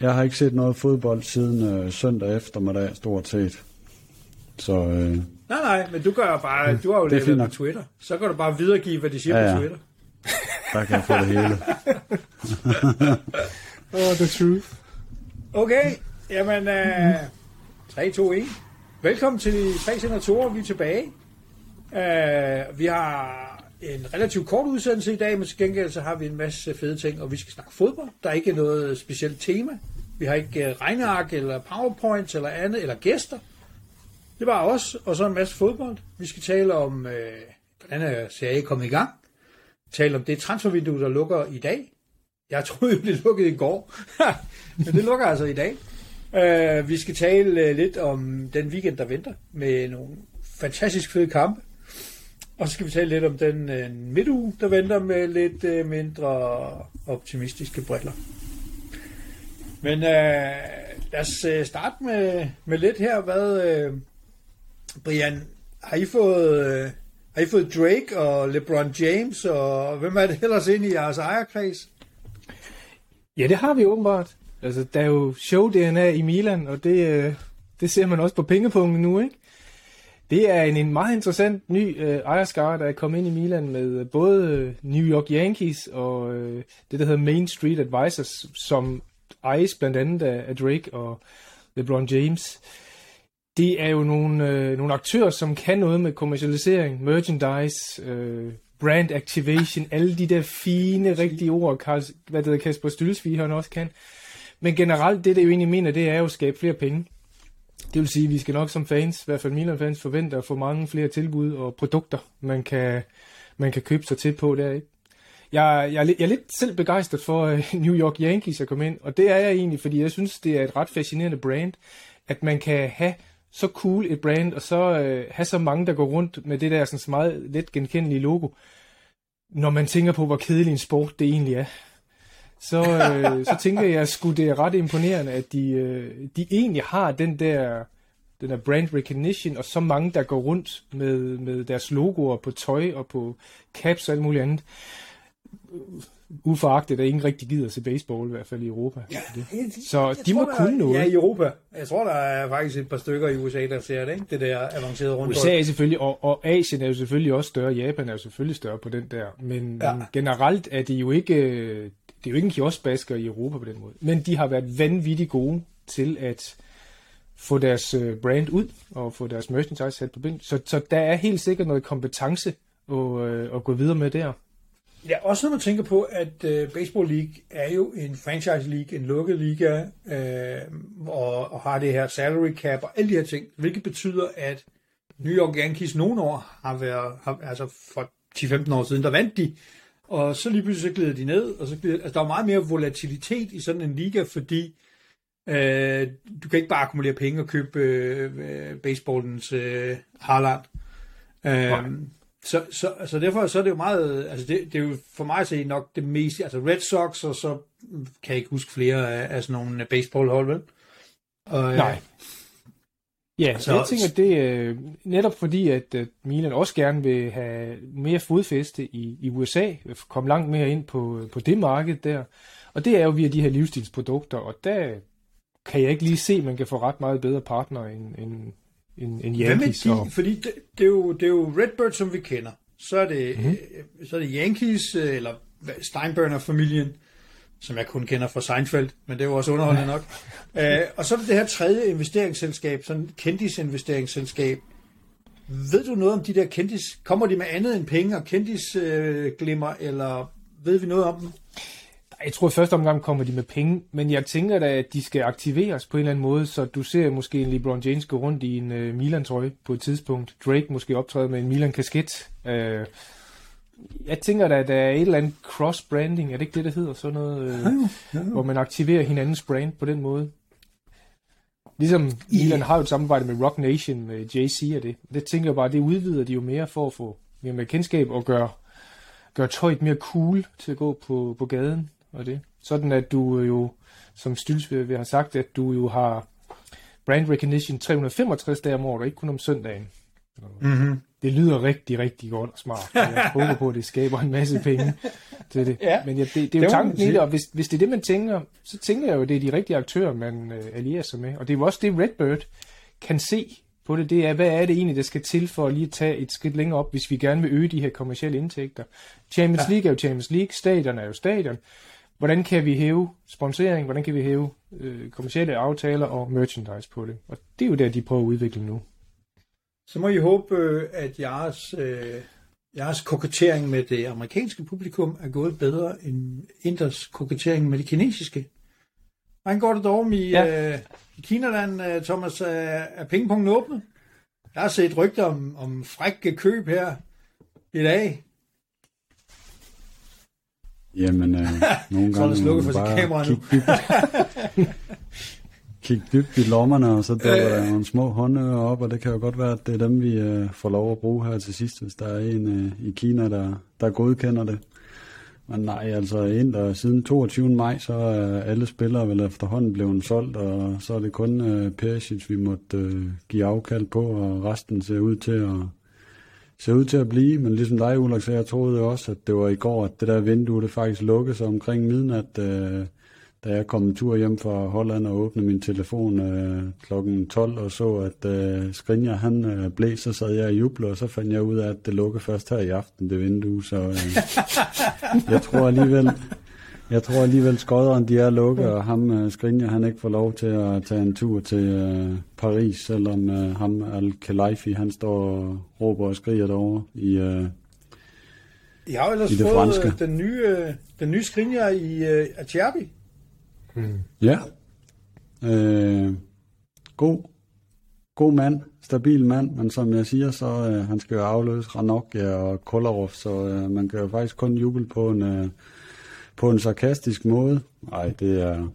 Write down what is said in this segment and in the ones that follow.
Jeg har ikke set noget fodbold siden øh, søndag eftermiddag, stort set. Så øh, Nej, nej, men du gør bare, du har jo Det på. Twitter. Så kan du bare videregive, hvad de siger Ja, ja, på Twitter. der kan jeg få det hele. Oh, the truth. Okay, jamen, uh, 3, 2, 1. Velkommen til de tre senatorer, vi er tilbage. Uh, vi har en relativt kort udsendelse i dag, men til gengæld så har vi en masse fede ting, og vi skal snakke fodbold. Der er ikke noget specielt tema. Vi har ikke øh, regneark eller powerpoint eller andet, eller gæster. Det var os, og så en masse fodbold. Vi skal tale om, øh, hvordan er serie kommet i gang. Tale om det transfervindue, der lukker i dag. Jeg troede, det blev lukket i går, men det lukker altså i dag. Uh, vi skal tale uh, lidt om den weekend, der venter, med nogle fantastisk fede kampe. Og så skal vi tale lidt om den øh, midtuge, der venter med lidt øh, mindre optimistiske briller. Men øh, lad os øh, starte med, med lidt her. Hvad, øh, Brian, har I fået... øh, har I fået Drake og LeBron James, og hvem er det ellers ind i jeres ejerkreds? Ja, det har vi åbenbart. Altså, der er jo show-DNA i Milan, og det, øh, det ser man også på pengepunkten nu, ikke? Det er en, en meget interessant ny øh, ejerskare, der er kommet ind i Milan med øh, både øh, New York Yankees og øh, det, der hedder Main Street Advisors, som ejes blandt andet af, af Drake og LeBron James. Det er jo nogle, øh, nogle aktører, som kan noget med kommercialisering, merchandise, øh, brand activation, alle de der fine, rigtige ord, Karl, hvad det hedder, Kasper Stylsvig, han også kan. Men generelt, det det jo egentlig mener, det er jo at skabe flere penge. Det vil sige, at vi skal nok som fans, i hvert fald Milan-fans, forvente at få mange flere tilbud og produkter, man kan, man kan købe sig til på der, ikke? Jeg, jeg, er lidt- jeg er lidt selv begejstret for øh, New York Yankees at komme ind, og det er jeg egentlig, fordi jeg synes, det er et ret fascinerende brand, at man kan have så cool et brand, og så øh, have så mange, der går rundt med det der sådan meget let genkendelige logo, når man tænker på, hvor kedelig en sport det egentlig er. Så, øh, så tænker jeg, at det er ret imponerende, at de, øh, de egentlig har den der, den der brand recognition, og så mange, der går rundt med, med deres logoer på tøj og på caps og alt muligt andet. Uforagtet, at ingen rigtig gider se baseball, i hvert fald i Europa. Ja, det. Så Jeg de må tror, kunne der, noget. Ja, i Europa. Jeg tror, der er faktisk et par stykker i USA, der ser det, ikke? Det der avancerede rundt. USA er selvfølgelig, og, og Asien er jo selvfølgelig også større, Japan er jo selvfølgelig større på den der, men, Ja. generelt er det jo ikke, øh, det er jo ikke en kioskbasker i Europa på den måde. Men de har været vanvittigt gode til at få deres øh, brand ud, og få deres merchandise sat på bind. Så, så der er helt sikkert noget kompetence at, øh, at gå videre med der. Ja, også når man tænker på, at uh, Baseball League er jo en franchise league, en lukket liga, øh, og, og har det her salary cap og alle de her ting, hvilket betyder, at New York Yankees nogle år har været, har, altså for 10-15 år siden, der vandt de, og så lige pludselig så glider de ned, og så glider, altså der er meget mere volatilitet i sådan en liga, fordi øh, du kan ikke bare akkumulere penge og købe øh, baseballens øh, Harland. Øh, så, så, så derfor så er det jo meget, altså det, det er jo for mig at se nok det mest, altså Red Sox, og så kan jeg ikke huske flere af, af sådan nogle baseballhold, vel? Og, øh, Nej. Ja, Så- så jeg tænker, det er netop fordi, at Milan også gerne vil have mere fodfæste i, i USA, komme langt mere ind på, på det marked der. Og det er jo via de her livsstilsprodukter, og der kan jeg ikke lige se, at man kan få ret meget bedre partner end, end, end, end Hvem Yankees. er Og, de? Fordi det, det, er jo, det er jo Redbird, som vi kender. Så er det, mm-hmm. øh, så er det Yankees, øh, eller Steinbrenner-familien, som jeg kun kender fra Seinfeld, men det er jo også underholdende nok. Øh, og så er det det her tredje investeringsselskab, sådan et kendisinvesteringsselskab. Ved du noget om de der kendis? Kommer de med andet end penge og kendisglimmer, øh, glimmer, eller ved vi noget om dem? jeg tror, at i første omgang kommer de med penge, men jeg tænker da, at de skal aktiveres på en eller anden måde, så du ser måske en LeBron James gå rundt i en uh, Milan-trøje på et tidspunkt. Drake måske optræde med en Milan-kasket. Uh, jeg tænker da, at der er et eller andet cross-branding, er det ikke det, der hedder? Sådan noget, uh, hvor man aktiverer hinandens brand på den måde. Ligesom Milan har jo et samarbejde med Rock Nation, med JC og det. Det tænker jeg bare, det udvider de jo mere for at få mere med kendskab og gøre, gøre tøjet mere cool til at gå på, på gaden og det. Sådan at du jo, som Styls vil have sagt, at du jo har brand recognition 365 dage om året, og ikke kun om søndagen. Mm-hmm. Det lyder rigtig, rigtig godt og smart. Jeg håber på, at det skaber en masse penge til det. Ja, Men ja, det, det er det jo man tanken i det, og hvis, hvis det er det, man tænker, så tænker jeg jo, at det er de rigtige aktører, man øh, allierer sig med. Og det er jo også det, Redbird kan se på det. Det er, hvad er det egentlig, der skal til for at lige tage et skridt længere op, hvis vi gerne vil øge de her kommercielle indtægter. Champions Ja. League er jo Champions League, stadion er jo stadion. Hvordan kan vi hæve sponsorering? Hvordan kan vi hæve øh, kommercielle aftaler og merchandise på det? Og det er jo der, de prøver at udvikle nu. Så må I håbe, at jeres, øh, jeres kokettering med det amerikanske publikum er gået bedre end Inders kokettering med det kinesiske. Hvordan går det dog i, Ja. øh, i Kinaland, øh, Thomas? Er, er pengepunkten åbnet? Jeg har set rygter om, om frække køb her i dag. Jamen, øh, nogle Så er gange må slukket for sit kamera nu. kigge dybt, i lommerne, og så dukker Øh. der nogle små håndører op, og det kan jo godt være, at det er dem, vi øh, får lov at bruge her til sidst, hvis der er en øh, i Kina, der, der godkender det. Men nej, altså ind og siden 22. maj, så er alle spillere vel efterhånden blevet solgt, og så er det kun øh, Perisic, vi måtte øh, give afkald på, og resten ser ud til at ser ud til at blive, men ligesom dig, Ulrik, så jeg troede også, at det var i går, at det der vindue, det faktisk lukkede sig omkring midnat, øh, da jeg kom en tur hjem fra Holland og åbnede min telefon øh, klokken 12 og så, at øh, Skrinja han øh, blev, så sad jeg og jublede, og så fandt jeg ud af, at det lukkede først her i aften, det vindue, så øh, jeg tror alligevel, jeg tror alligevel, skodderen de er lukket, og ham øh, Skrinja, han ikke får lov til at tage en tur til øh, Paris, selvom øh, ham Al-Khelaifi, han står og råber og skriger derovre i... Øh, I har jo ellers fået franske. øh, den nye, øh, den nye skrinjer i øh, Acherbi. Ja. Øh, god, god mand, stabil mand, men som jeg siger, så øh, han skal jo afløse Ranokja og Kolarov, så øh, man kan jo faktisk kun juble på en, øh, på en sarkastisk måde. Nej, det er...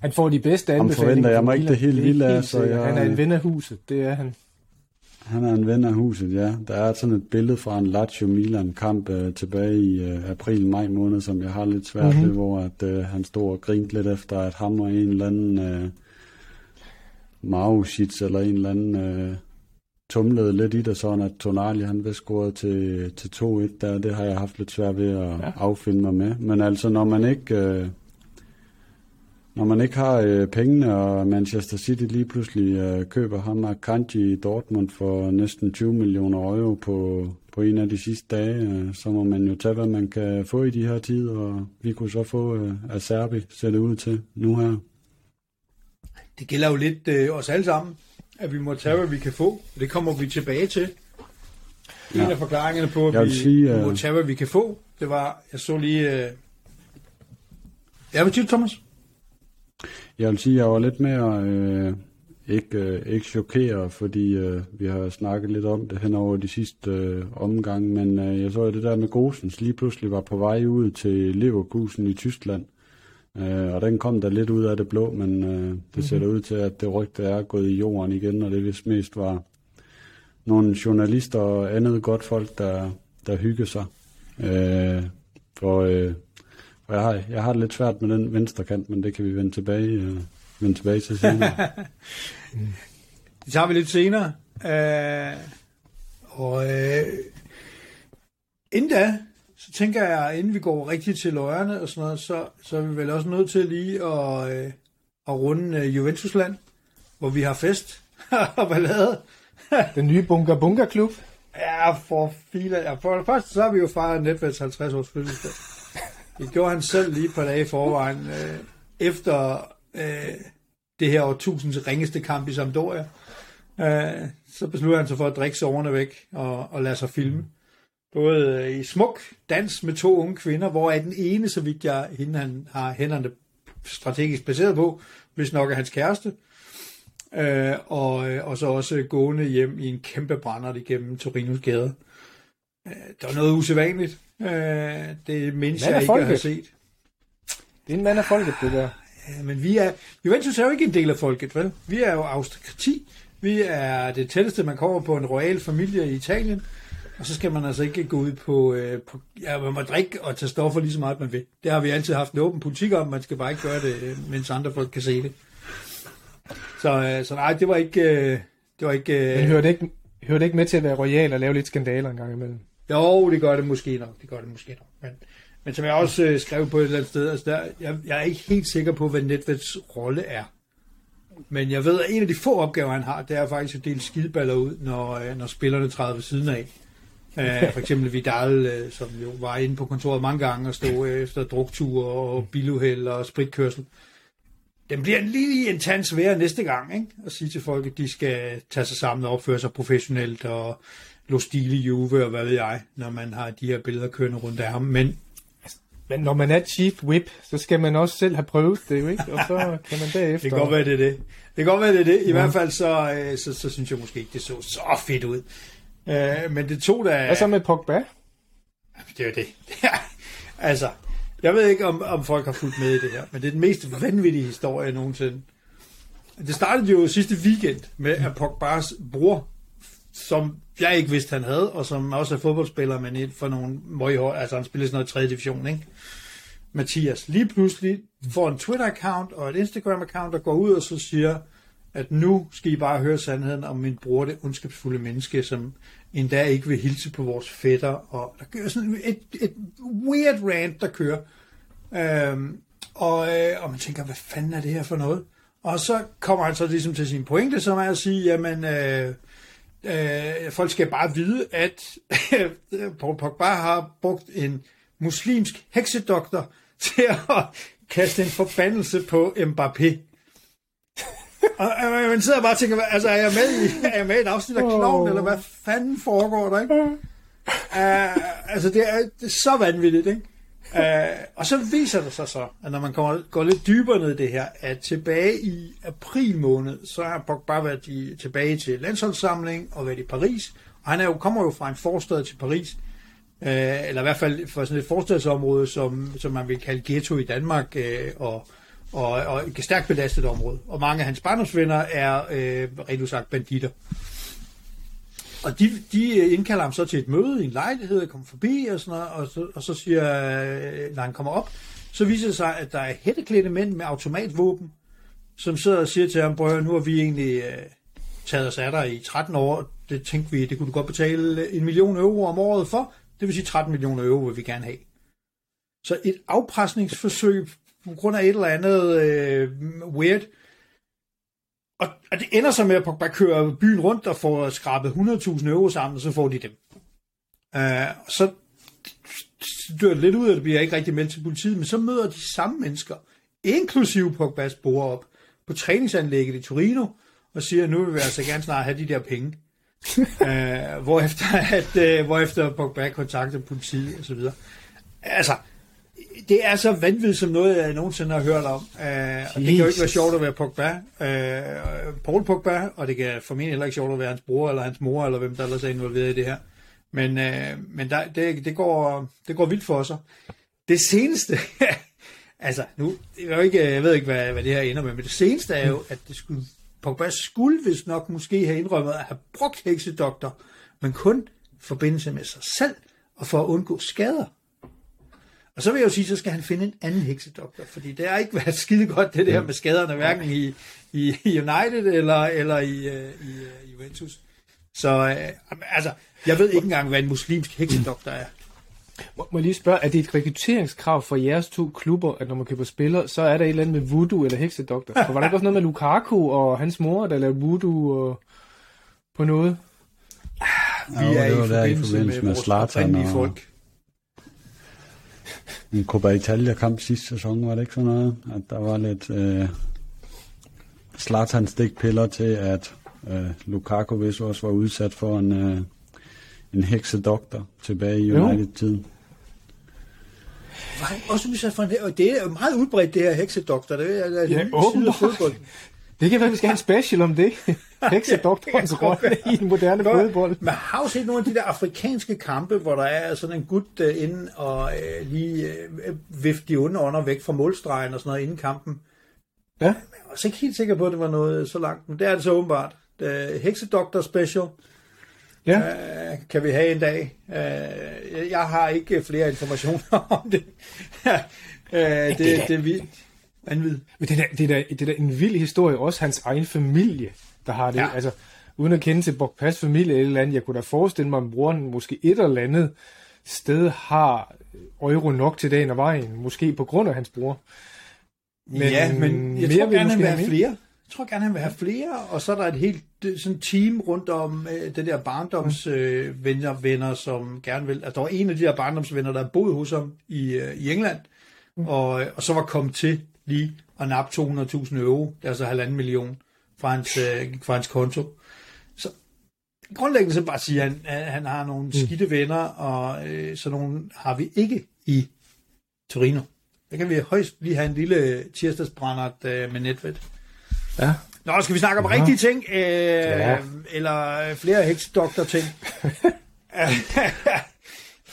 Han får de bedste anbefalinger. forventer jeg mig ikke det helt vilde af, så jeg- Han er en ven af huset, det er han. Han er en ven af huset, ja. Der er sådan et billede fra en Lazio Milan-kamp øh, tilbage i øh, april-maj måned, som jeg har lidt svært Mhm. mm-hmm. ved, hvor at, øh, han stod og grinte lidt efter, at ham og en eller anden øh, Marusic eller en eller anden øh, tumlede lidt i det, sådan at Tonali han vist scorede til, til 2-1 der. Det har jeg haft lidt svært ved at ja. affinde mig med. Men altså, når man ikke... Øh, når man ikke har øh, pengene, og Manchester City lige pludselig øh, køber ham af Kanji i Dortmund for næsten 20 millioner euro på, på en af de sidste dage, øh, så må man jo tage, hvad man kan få i de her tider, og vi kunne så få øh, Acerbi, ser det ud til nu her. Det gælder jo lidt øh, os alle sammen, at vi må tage, hvad vi kan få. Det kommer vi tilbage til. En Ja. af forklaringerne på, at vi sige, øh, må tage, hvad vi kan få, det var, jeg så lige... Øh... Ja, hvad siger Thomas? Jeg vil sige, at jeg var lidt mere øh, ikke, øh, ikke chokeret, fordi øh, vi har snakket lidt om det hen over de sidste øh, omgange, men øh, jeg så jo det der med Gosens lige pludselig var på vej ud til Leverkusen i Tyskland, øh, og den kom der lidt ud af det blå, men øh, det mm-hmm. ser ud til, at det rygte er gået i jorden igen, og det vist mest var nogle journalister og andet godt folk, der, der hygger sig. Øh, for øh, for jeg har, jeg har det lidt svært med den venstre kant, men det kan vi vende tilbage, øh, vende tilbage til senere. Det tager vi lidt senere. Øh, og øh, inden da, så tænker jeg, inden vi går rigtigt til løjerne og sådan noget, så, så er vi vel også nødt til lige at, øh, at runde øh, Juventusland, hvor vi har fest og ballade. Den nye Bunker Bunker Klub. Ja, for filer. Ja, for det første, så har vi jo fejret Netværks 50 års fødselsdag. Det gjorde han selv lige på dage i forvejen, øh, efter øh, det her årtusinds ringeste kamp i Sampdoria. Øh, så besluttede han sig for at drikke soverne væk og, og lade sig filme. Både øh, i smuk dans med to unge kvinder, hvor er den ene, så vidt jeg hende, han har hænderne strategisk baseret på, hvis nok er hans kæreste. Øh, og, øh, og så også gående hjem i en kæmpe brænder igennem Torinos gader. Øh, det var noget usædvanligt. Øh, det mindst Mand jeg ikke har set. Det er en mand af folket, det der. Ja, men vi er, Juventus er jo ikke en del af folket, vel? Vi er jo aristokrati. Vi er det tætteste, man kommer på en royal familie i Italien. Og så skal man altså ikke gå ud på, øh, på ja, man må drikke og tage stoffer lige så meget, man vil. Det har vi altid haft en åben politik om. Man skal bare ikke gøre det, øh, mens andre folk kan se det. Så, øh, så nej, det var ikke... Øh, det var ikke... Øh, Men hører det ikke, hører det ikke med til at være royal og lave lidt skandaler en gang imellem? Jo, det gør det måske nok. Det gør det måske nok. Men, men som jeg også øh, skrev på et eller andet sted, altså der, jeg, jeg er ikke helt sikker på, hvad Nedveds rolle er. Men jeg ved, at en af de få opgaver, han har, det er faktisk at dele skidballer ud, når, øh, når spillerne træder ved siden af. Æh, for eksempel Vidal, øh, som jo var inde på kontoret mange gange og stod øh, efter drukture og biluheld og spritkørsel. Den bliver lige en tand sværere næste gang, ikke? At sige til folk, at de skal tage sig sammen og opføre sig professionelt og lå stil i Juve og hvad ved jeg, når man har de her billeder kørende rundt af ham. Men Men når man er chief whip, så skal man også selv have prøvet det, jo ikke? Og så kan man derefter... det kan godt være, det er det. Det kan godt være, det er det. I ja. hvert fald så, øh, så, så synes jeg måske ikke, det så så fedt ud. Uh, men det tog da... Hvad så med Pogba? Det er jo det. altså, jeg ved ikke, om, om folk har fulgt med i det her, men det er den mest vanvittige historie nogensinde. Det startede jo sidste weekend med, at Pogba's bror, som jeg ikke vidste, han havde, og som også er fodboldspiller, men for nogle møghår, altså han spiller sådan noget 3. division, ikke? Mathias, lige pludselig får en Twitter-account og et Instagram-account, der går ud og så siger, at nu skal I bare høre sandheden om min bror, det ondskabsfulde menneske, som endda ikke vil hilse på vores fætter, og der kører sådan et, et weird rant, der kører. Øhm, og, øh, og man tænker, hvad fanden er det her for noget? Og så kommer han så ligesom til sin pointe, som er at sige, jamen, øh, øh, folk skal bare vide, at Paul Pogba har brugt en muslimsk heksedoktor til at kaste en forbandelse på Mbappé. og øh, man sidder bare og tænker, altså er jeg med i, er jeg med i et afsnit af Kloven, oh. eller hvad fanden foregår der, ikke? Uh, altså det er, det er så vanvittigt, ikke? Uh, og så viser det sig så, at når man kommer, går lidt dybere ned i det her, at tilbage i april måned, så har Pogba været i, tilbage til landsholdssamling og været i Paris. Og han er jo, kommer jo fra en forstad til Paris, uh, eller i hvert fald fra sådan et forstadsområde, som, som man vil kalde ghetto i Danmark, uh, og, og, og et stærkt belastet område. Og mange af hans barndomsvenner er øh, rent sagt banditter. Og de, de øh, indkalder ham så til et møde i en lejlighed, og kommer forbi og sådan noget, og så, og så siger, øh, når han kommer op, så viser det sig, at der er hætteklædte mænd med automatvåben, som sidder og siger til ham, prøv nu har vi egentlig øh, taget os af dig i 13 år, det tænkte vi, det kunne du godt betale øh, en million euro om året for, det vil sige 13 millioner euro vil vi gerne have. Så et afpresningsforsøg på grund af et eller andet øh, weird, og, og det ender så med, at Pogba kører byen rundt og får skrabet 100.000 euro sammen, og så får de dem. Uh, så dør det lidt ud, at det bliver ikke rigtig meldt til politiet, men så møder de samme mennesker, inklusive Pogba's bror op, på træningsanlægget i Torino, og siger, at nu vil vi altså gerne snart have de der penge. uh, hvorefter, at, uh, hvorefter Pogba kontakter politiet og så videre. Altså, det er så vanvittigt som noget, jeg nogensinde har hørt om. Uh, og det kan jo ikke være sjovt at være Pogba. Uh, Paul Pogba, og det kan formentlig heller ikke sjovt at være hans bror eller hans mor, eller hvem der ellers er involveret i det her. Men, uh, men der, det, det, går, det går vildt for sig. Det seneste, altså nu, jeg, ved ikke, jeg ved ikke, hvad, hvad det her ender med, men det seneste er jo, at det skulle, Pogba skulle vist nok måske have indrømmet at have brugt heksedoktor, men kun i forbindelse med sig selv, og for at undgå skader. Og så vil jeg jo sige, så skal han finde en anden heksedoktor, fordi det har ikke været skide godt, det der med skaderne, hverken i, i, i United eller, eller i, uh, i uh, Juventus. Så uh, altså, jeg ved ikke engang, hvad en muslimsk heksedoktor er. Må, må jeg lige spørge, er det et rekrutteringskrav for jeres to klubber, at når man køber spillere, så er der et eller andet med voodoo eller heksedoktor? For var der ikke også noget med Lukaku og hans mor, der lavede voodoo og på noget? Vi er i der i forbindelse, forbindelse med, med vores Zlatan og- folk. En Copa Italia kamp sidste sæson, var det ikke sådan noget? At der var lidt øh, Zlatan stikpiller til, at øh, Lukaku vist også var udsat for en, øh, en heksedoktor tilbage i. United-tiden. Var han også udsat for en, og det er meget udbredt, det her heksedoktor. Det er, det er Ja, åbenbart. fodbold. Det kan være, vi skal have en special om det. Heksedoktorens rolle i den moderne fodbold. Man har jo set nogle af de der afrikanske kampe, hvor der er sådan en gut uh, inde og uh, lige uh, vifte de onde ånder væk fra målstregen og sådan noget inden kampen. Ja. Jeg var også ikke helt sikker på, at det var noget så langt, men det er det så åbenbart. Uh, Heksedoktor Special Ja. uh, kan vi have en dag. Uh, jeg- har ikke flere informationer om det. uh, det, det er vildt. Vanvid. Men det er, da, det, er da, det er da en vild historie, også hans egen familie, der har det. Ja. Altså, uden at kende til Bokpas familie eller, eller andet, jeg kunne da forestille mig, at broren måske et eller andet sted har euro nok til dagen og vejen, måske på grund af hans bror. Men ja, men jeg tror gerne, han vil have flere. Jeg tror gerne, han vil have flere, og så er der et helt sådan team rundt om øh, det der barndomsvenner, øh, venner, som gerne vil... Altså, der var en af de der barndomsvenner, der boede hos ham i, øh, i England, mm. og, og så var kommet til lige at nappe 200.000 euro, det er altså halvanden million, fra hans, øh, fra hans konto. Så grundlæggende så bare sige, at han, han har nogle mm. skidte venner, og øh, sådan nogle har vi ikke i Torino. Der kan vi højst lige have en lille tirsdagsbrændert øh, med netvet. Ja. Nå, skal vi snakke om ja. rigtige ting? Øh, ja. Eller flere heksedoktor-ting?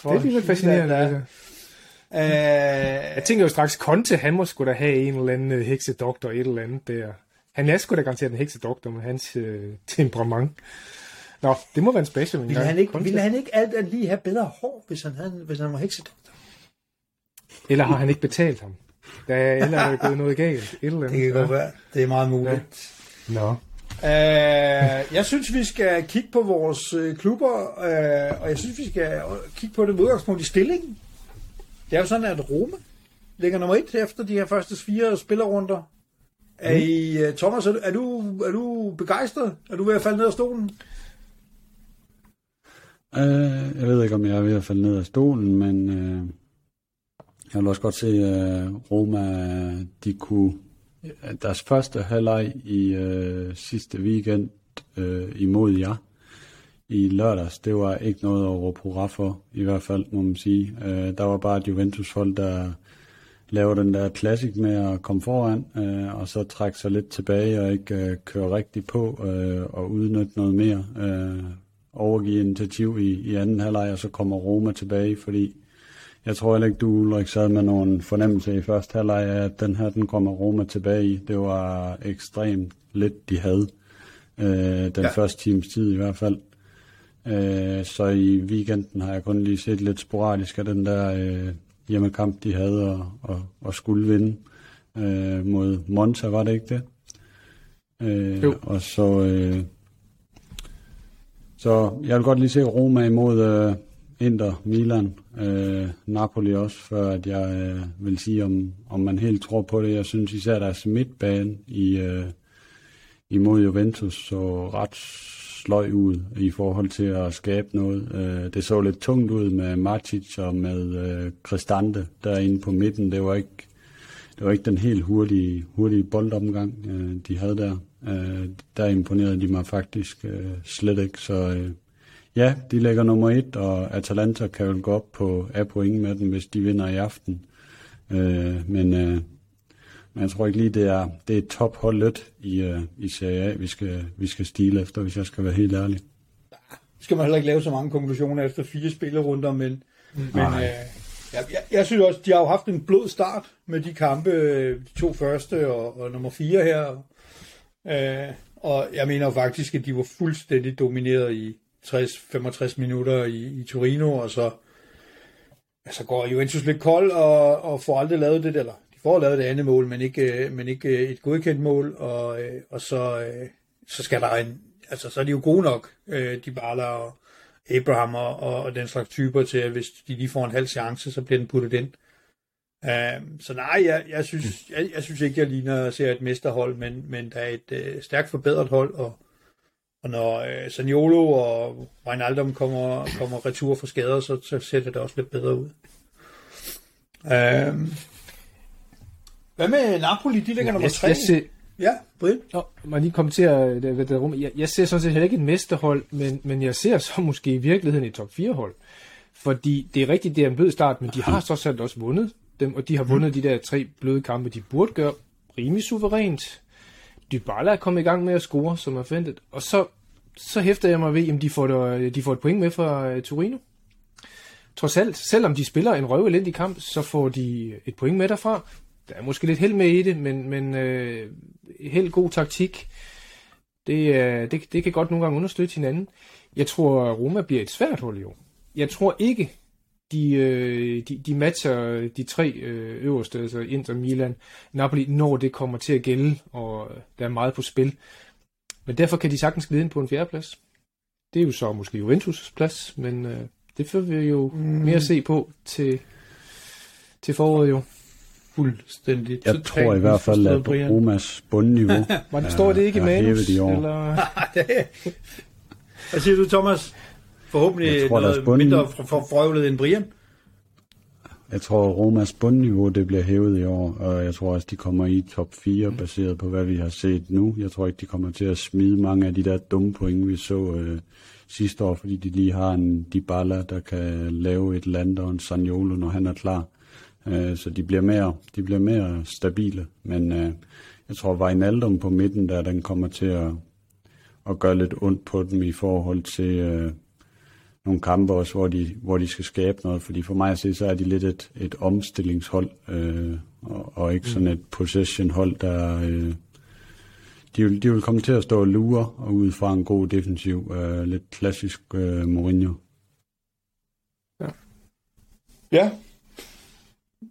det er lidt fascinerende. Ja. Øh, jeg tænker jo straks, Conte, han må sgu da have en eller anden øh, heksedoktor, et eller andet der. Han er sgu da garanteret en heksedoktor med hans øh, temperament. Nå, det må være en special. Ville han ikke, ville han ikke alt lige have bedre hår, hvis han, havde, hvis han var heksedoktor? Eller har han ikke betalt ham? Der er, eller er der gået noget galt? Et eller andet. Det kan godt være. Det er meget muligt. Ja. Nå. Uh, jeg synes, vi skal kigge på vores uh, klubber, uh, og jeg synes, vi skal kigge på det med udgangspunkt i stillingen. Det er jo sådan, at Roma ligger nummer et efter de her første fire spillerrunder. Er. I, øh, Thomas, er du, er, du, begejstret? Er du ved at falde ned af stolen? Uh, jeg ved ikke, om jeg er ved at falde ned af stolen, men uh, jeg vil også godt se, at Roma, de kunne deres første halvleg i uh, sidste weekend uh, imod jer i lørdags, det var ikke noget at råbe hurra for, i hvert fald, må man sige. Uh, der var bare et Juventus-folk, der laver den der klassik med at komme foran, uh, og så trække sig lidt tilbage og ikke uh, køre rigtigt på uh, og udnytte noget mere. Uh, overgive initiativ i, i anden halvleg, og så kommer Roma tilbage, fordi jeg tror heller ikke, du Ulrik sad med nogen fornemmelse i første halvleg af, at den her, den kommer Roma tilbage i. Det var ekstremt lidt, de havde. Øh, den ja. første times tid i hvert fald. Øh, så i weekenden har jeg kun lige set lidt sporadisk af den der øh, hjemmekamp, de havde og, og, og skulle vinde øh, mod Monza, var det ikke det? Øh, jo. Og så, øh, så jeg vil godt lige se Roma imod øh, Inter, Milan, øh, Napoli også, før at jeg øh, vil sige, om, om man helt tror på det. Jeg synes især deres midtbane i, øh, imod Juventus så ret sløj ud i forhold til at skabe noget. Øh, det så lidt tungt ud med Matic og med øh, Cristante derinde på midten. Det var ikke, det var ikke den helt hurtige, hurtige boldomgang, øh, de havde der. Øh, der imponerede de mig faktisk øh, slet ikke, så øh, Ja, de ligger nummer et, og Atalanta kan jo gå op på af point med dem, hvis de vinder i aften. Øh, men, øh, men jeg tror ikke lige, det er, det er topholdet i, øh, i Serie A, vi skal, vi skal stile efter, hvis jeg skal være helt ærlig. Skal man heller ikke lave så mange konklusioner efter fire spillerunder, men, mm. men øh, jeg, jeg, jeg synes også, de har jo haft en blød start med de kampe, de to første og, og nummer fire her. Øh, og jeg mener faktisk, at de var fuldstændig domineret i, 60-65 minutter i, i Torino, og så, ja, så går Juventus lidt kold og, og får aldrig lavet det, eller de får lavet det andet mål, men ikke, men ikke et godkendt mål, og, og så, så skal der en, altså så er de jo gode nok, de Bala og Abraham og, og den slags typer til, at hvis de lige får en halv chance, så bliver den puttet ind. Uh, så nej, jeg, jeg, synes, jeg, jeg synes ikke, jeg ligner at se et mesterhold, men, men der er et stærkt forbedret hold, og, og når øh, Saniolo og Wijnaldum kommer, kommer retur for skader, så, så ser det også lidt bedre ud. Øhm. Hvad med Napoli? De ligger ja, nummer 3. Jeg, ser... Ja, Britt? Nå, man lige kommentere det, det, det rum. Jeg, jeg ser sådan set heller ikke et mesterhold, men, men jeg ser så måske i virkeligheden et top 4 hold. Fordi det er rigtigt, det er en blød start, men de har så selv også vundet dem, og de har vundet de der tre bløde kampe, de burde gøre rimelig suverænt. Dybala er kommet i gang med at score, som er forventet. Og så, så hæfter jeg mig ved, at de får, det, de får et point med fra uh, Torino. Trods alt, selvom de spiller en røvelendig kamp, så får de et point med derfra. Der er måske lidt held med i det, men, men uh, helt god taktik. Det, uh, det, det kan godt nogle gange understøtte hinanden. Jeg tror, Roma bliver et svært hold i år. Jeg tror ikke, de, øh, de, de matcher de tre øh, øverste, altså Inter, Milan, Napoli, når det kommer til at gælde, og der er meget på spil. Men derfor kan de sagtens glide ind på en fjerdeplads. Det er jo så måske Juventus' plads, men øh, det får vi jo mm. mere at se på til, til foråret jo. Fuldstændig. Jeg tror i hvert fald, at Romas bundniveau Var det, står det ikke i manus? i år. Eller? Hvad siger du, Thomas? Forhåbentlig Jeg tror, noget bund- mindre for, for frøvlet end Brian. Jeg tror, Romas bundniveau det bliver hævet i år, og jeg tror også, de kommer i top 4, baseret på, hvad vi har set nu. Jeg tror ikke, de kommer til at smide mange af de der dumme point, vi så øh, sidste år, fordi de lige har en Dybala, der kan lave et land og en Saniolo, når han er klar. Øh, så de bliver mere, de bliver mere stabile, men øh, jeg tror, Wijnaldum på midten der, den kommer til at, at gøre lidt ondt på dem i forhold til... Øh, nogle kampe også, hvor de, hvor de skal skabe noget, fordi for mig at se, så er de lidt et, et omstillingshold, øh, og, og ikke sådan et possession-hold, der... Øh, de, vil, de vil komme til at stå og lure, og ud fra en god defensiv, øh, lidt klassisk øh, Mourinho. Ja. Ja.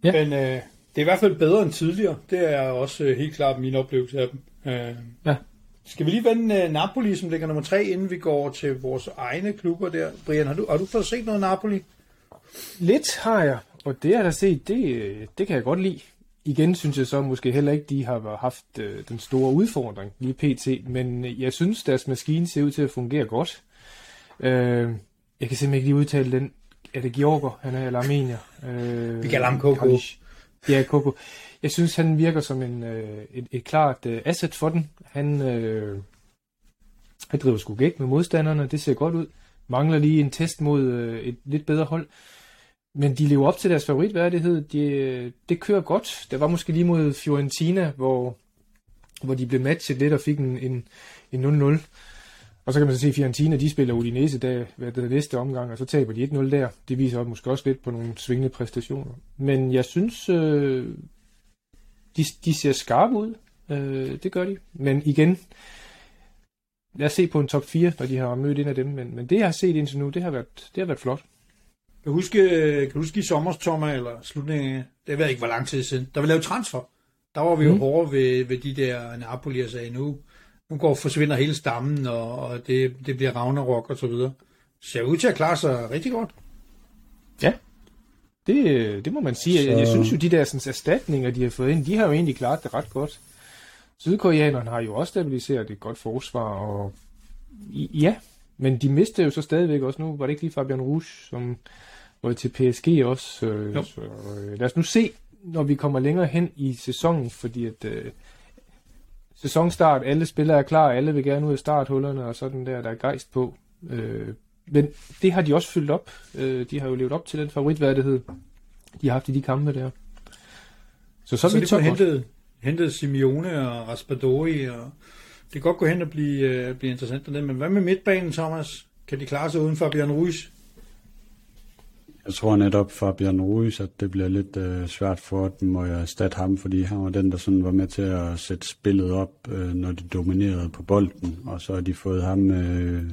Men øh, det er i hvert fald bedre end tidligere. Det er også øh, helt klart min oplevelse af dem. Øh, Ja. Skal vi lige vende øh, Napoli, som ligger nummer tre, inden vi går til vores egne klubber der? Brian, har du, har du fået set noget Napoli? Lidt har jeg, og det jeg har set, det, øh, det kan jeg godt lide. Igen synes jeg så måske heller ikke, de har haft øh, den store udfordring lige pt. Men øh, jeg synes, deres maskine ser ud til at fungere godt. Øh, jeg kan simpelthen ikke lige udtale den. Er det Georger, han er, eller Armenier? Øh, Vi kalder ham Koko. Ja, Koko. Jeg synes, han virker som en, øh, et, et klart øh, asset for den. Han, øh, han driver sgu gæk med modstanderne, det ser godt ud. Mangler lige en test mod øh, et lidt bedre hold. Men de lever op til deres favoritværdighed. De, det kører godt. Der var måske lige mod Fiorentina, hvor, hvor de blev matchet lidt og fik en, en, en 0-0. Og så kan man så se, at Fiorentina de spiller Udinese der, hvad det næste omgang, og så taber de 1-0 der. Det viser måske også lidt på nogle svingende præstationer. Men jeg synes, øh, de, de ser skarpe ud. Øh, det gør de. Men igen, lad os se på en top 4, når de har mødt en af dem. Men, men det, jeg har set indtil nu, det har været, det har været flot. Kan du huske, kan du huske i sommer, Thomas, eller slutningen af, det ved jeg ikke, hvor lang tid siden, der vi lavede transfer. Der var vi jo Mm. hårde ved, ved de der Napoli, og sagde, nu, nu går forsvinder hele stammen, og, og det, det bliver Ragnarok og så videre. Ser ud til at klare sig rigtig godt. Det, det må man sige. Jeg, jeg Så- synes jo, de der sådan, erstatninger, de har fået ind, de har jo egentlig klaret det ret godt. Sydkoreanerne har jo også stabiliseret et godt forsvar, og ja, men de mister jo så stadigvæk også nu. Var det ikke lige Fabian Rouge, som var til PSG også? Øh, så, øh, lad os nu se, når vi kommer længere hen i sæsonen, fordi at øh, sæsonstart, alle spillere er klar, alle vil gerne ud af starthullerne, og sådan der, der er gejst på. Øh, men det har de også fyldt op. Øh, de har jo levet op til den favoritværdighed, de har haft i de kampe der. Så så, Så, vi de får top godt. hentet, hentet Simeone og Raspadori, og det kan godt gå hen og blive, øh, blive interessant. Men hvad med midtbanen, Thomas? Kan de klare sig uden Fabian Ruiz? Jeg tror netop Fabian Ruiz, at det bliver lidt øh, svært for dem at erstatte ham, fordi han var den, der sådan var med til at sætte spillet op, øh, når de dominerede på bolden. Og så har de fået ham øh,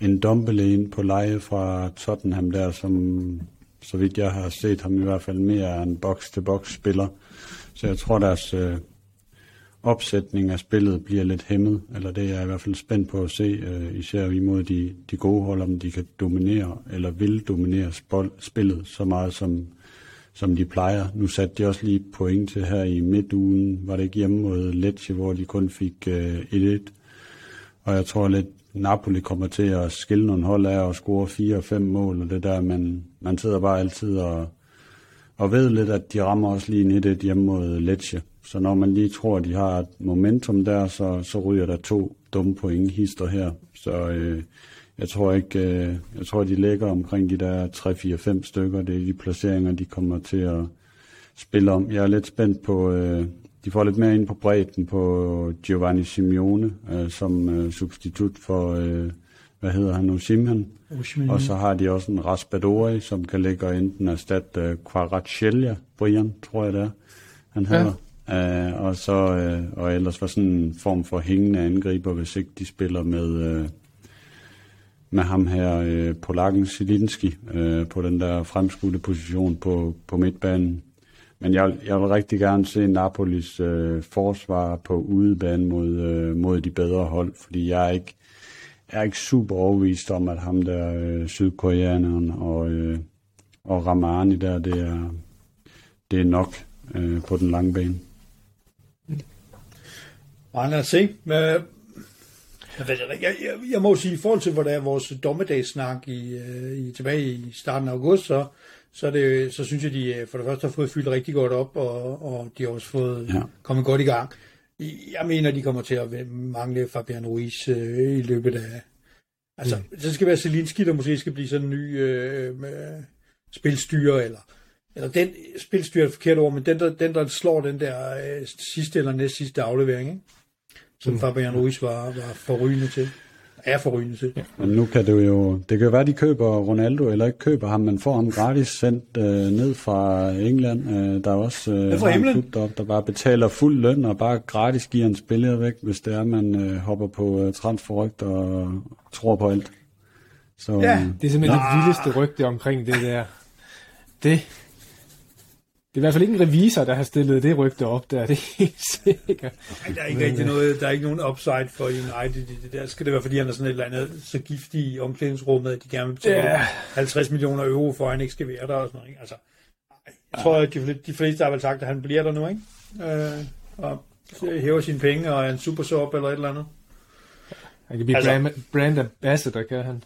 en dombele ind på leje fra Tottenham der, som så vidt jeg har set ham i hvert fald mere en box-til-box spiller. Så jeg tror, deres øh, opsætning af spillet bliver lidt hæmmet, eller det er jeg i hvert fald spændt på at se, øh, især imod de, de gode hold, om de kan dominere, eller vil dominere spol, spillet så meget, som, som de plejer. Nu satte de også lige point til her i midtugen, var det ikke hjemme mod Lecce, hvor de kun fik øh, 1-1. Og jeg tror lidt, Napoli kommer til at skille nogle hold af og score 4 og 5 mål, og det der, man, man sidder bare altid og, og ved lidt, at de rammer også lige 1-1 hjemme mod Lecce. Så når man lige tror, at de har et momentum der, så, så ryger der to dumme point hister her. Så øh, jeg tror ikke, øh, jeg tror, de ligger omkring de der 3-4-5 stykker. Det er de placeringer, de kommer til at spille om. Jeg er lidt spændt på, øh, de får lidt mere ind på bredden på Giovanni Simeone, øh, som øh, substitut for, øh, hvad hedder han nu, Simhan. Og så har de også en Raspadori, som kan ligge og enten erstatte øh, Kvaratskhelia, Brian, tror jeg det er, han Ja. Uh, og så uh, og ellers var sådan en form for hængende angriber, hvis ikke de spiller med uh, med ham her, uh, Polakken Zielinski, uh, på den der fremskudte position på, på midtbanen. men jeg, jeg vil rigtig gerne se Napolis uh, forsvar på udebane mod, uh, mod de bedre hold, fordi jeg er ikke, jeg er ikke super overvist om, at ham der uh, sydkoreaneren og, uh, og Ramani der, det er, det er nok øh, på den lange bane. Se. Men, jeg, ved, jeg, jeg, jeg må sige, i forhold til, hvor der er vores dommedagssnak i, øh, i, tilbage i starten af august, så, så, det, så synes jeg, de øh, for det første har fået fyldt rigtig godt op, og, og de har også fået ja. kommet godt i gang. Jeg mener, de kommer til at mangle Fabian Ruiz øh, i løbet af... Altså, mm. så skal være Zelinski, der måske skal blive sådan en ny øh, med spilstyrer, eller, eller den spilstyrer er et forkert ord, men den der, den, der slår den der øh, sidste eller næst sidste aflevering, ikke? Som mm. Fabian Ruiz var, var forrygende til er forrygende til. Ja. Men nu kan det jo, det kan jo være, at de køber Ronaldo, eller ikke køber ham, men får ham gratis sendt øh, ned fra England. Øh, der er også øh, fra en klub deroppe, der bare betaler fuld løn, og bare gratis giver en spiller væk, hvis det er, man øh, hopper på øh, transferrygt og tror på alt. Så, ja, øh, det er simpelthen det vildeste rygte omkring det der. Det, det er i hvert fald ikke en revisor, der har stillet det rygte op der, det er helt sikkert. Nej, der er ikke Men, rigtig noget, der er ikke nogen upside for United i det der. Skal det være, fordi han er sådan et eller andet så giftig i omklædningsrummet, at de gerne vil betale ja. 50 millioner euro for, at han ikke skal være der og sådan noget. Ikke? Altså, jeg tror, at de, de fleste har vel sagt, at han bliver der nu, ikke? Øh, og hæver sine penge og er en super sub eller et eller andet. Han kan blive altså, brand, brand ambassador, kan han.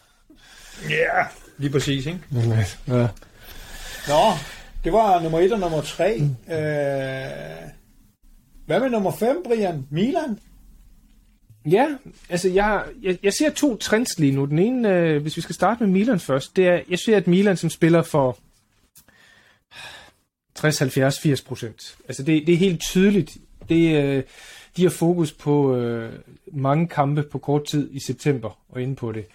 Ja, yeah, lige præcis, ikke? Ja. Nå, det var nummer 1 og nummer 3. Mm. Øh, hvad med nummer 5, Brian? Milan? Ja, altså jeg, jeg, jeg ser to trends lige nu. Den ene, øh, hvis vi skal starte med Milan først, det er, jeg ser, at Milan som spiller for 60, 70, 80 procent. Altså det, det er helt tydeligt. Det, øh, de har fokus på øh, mange kampe på kort tid i september og inde på det.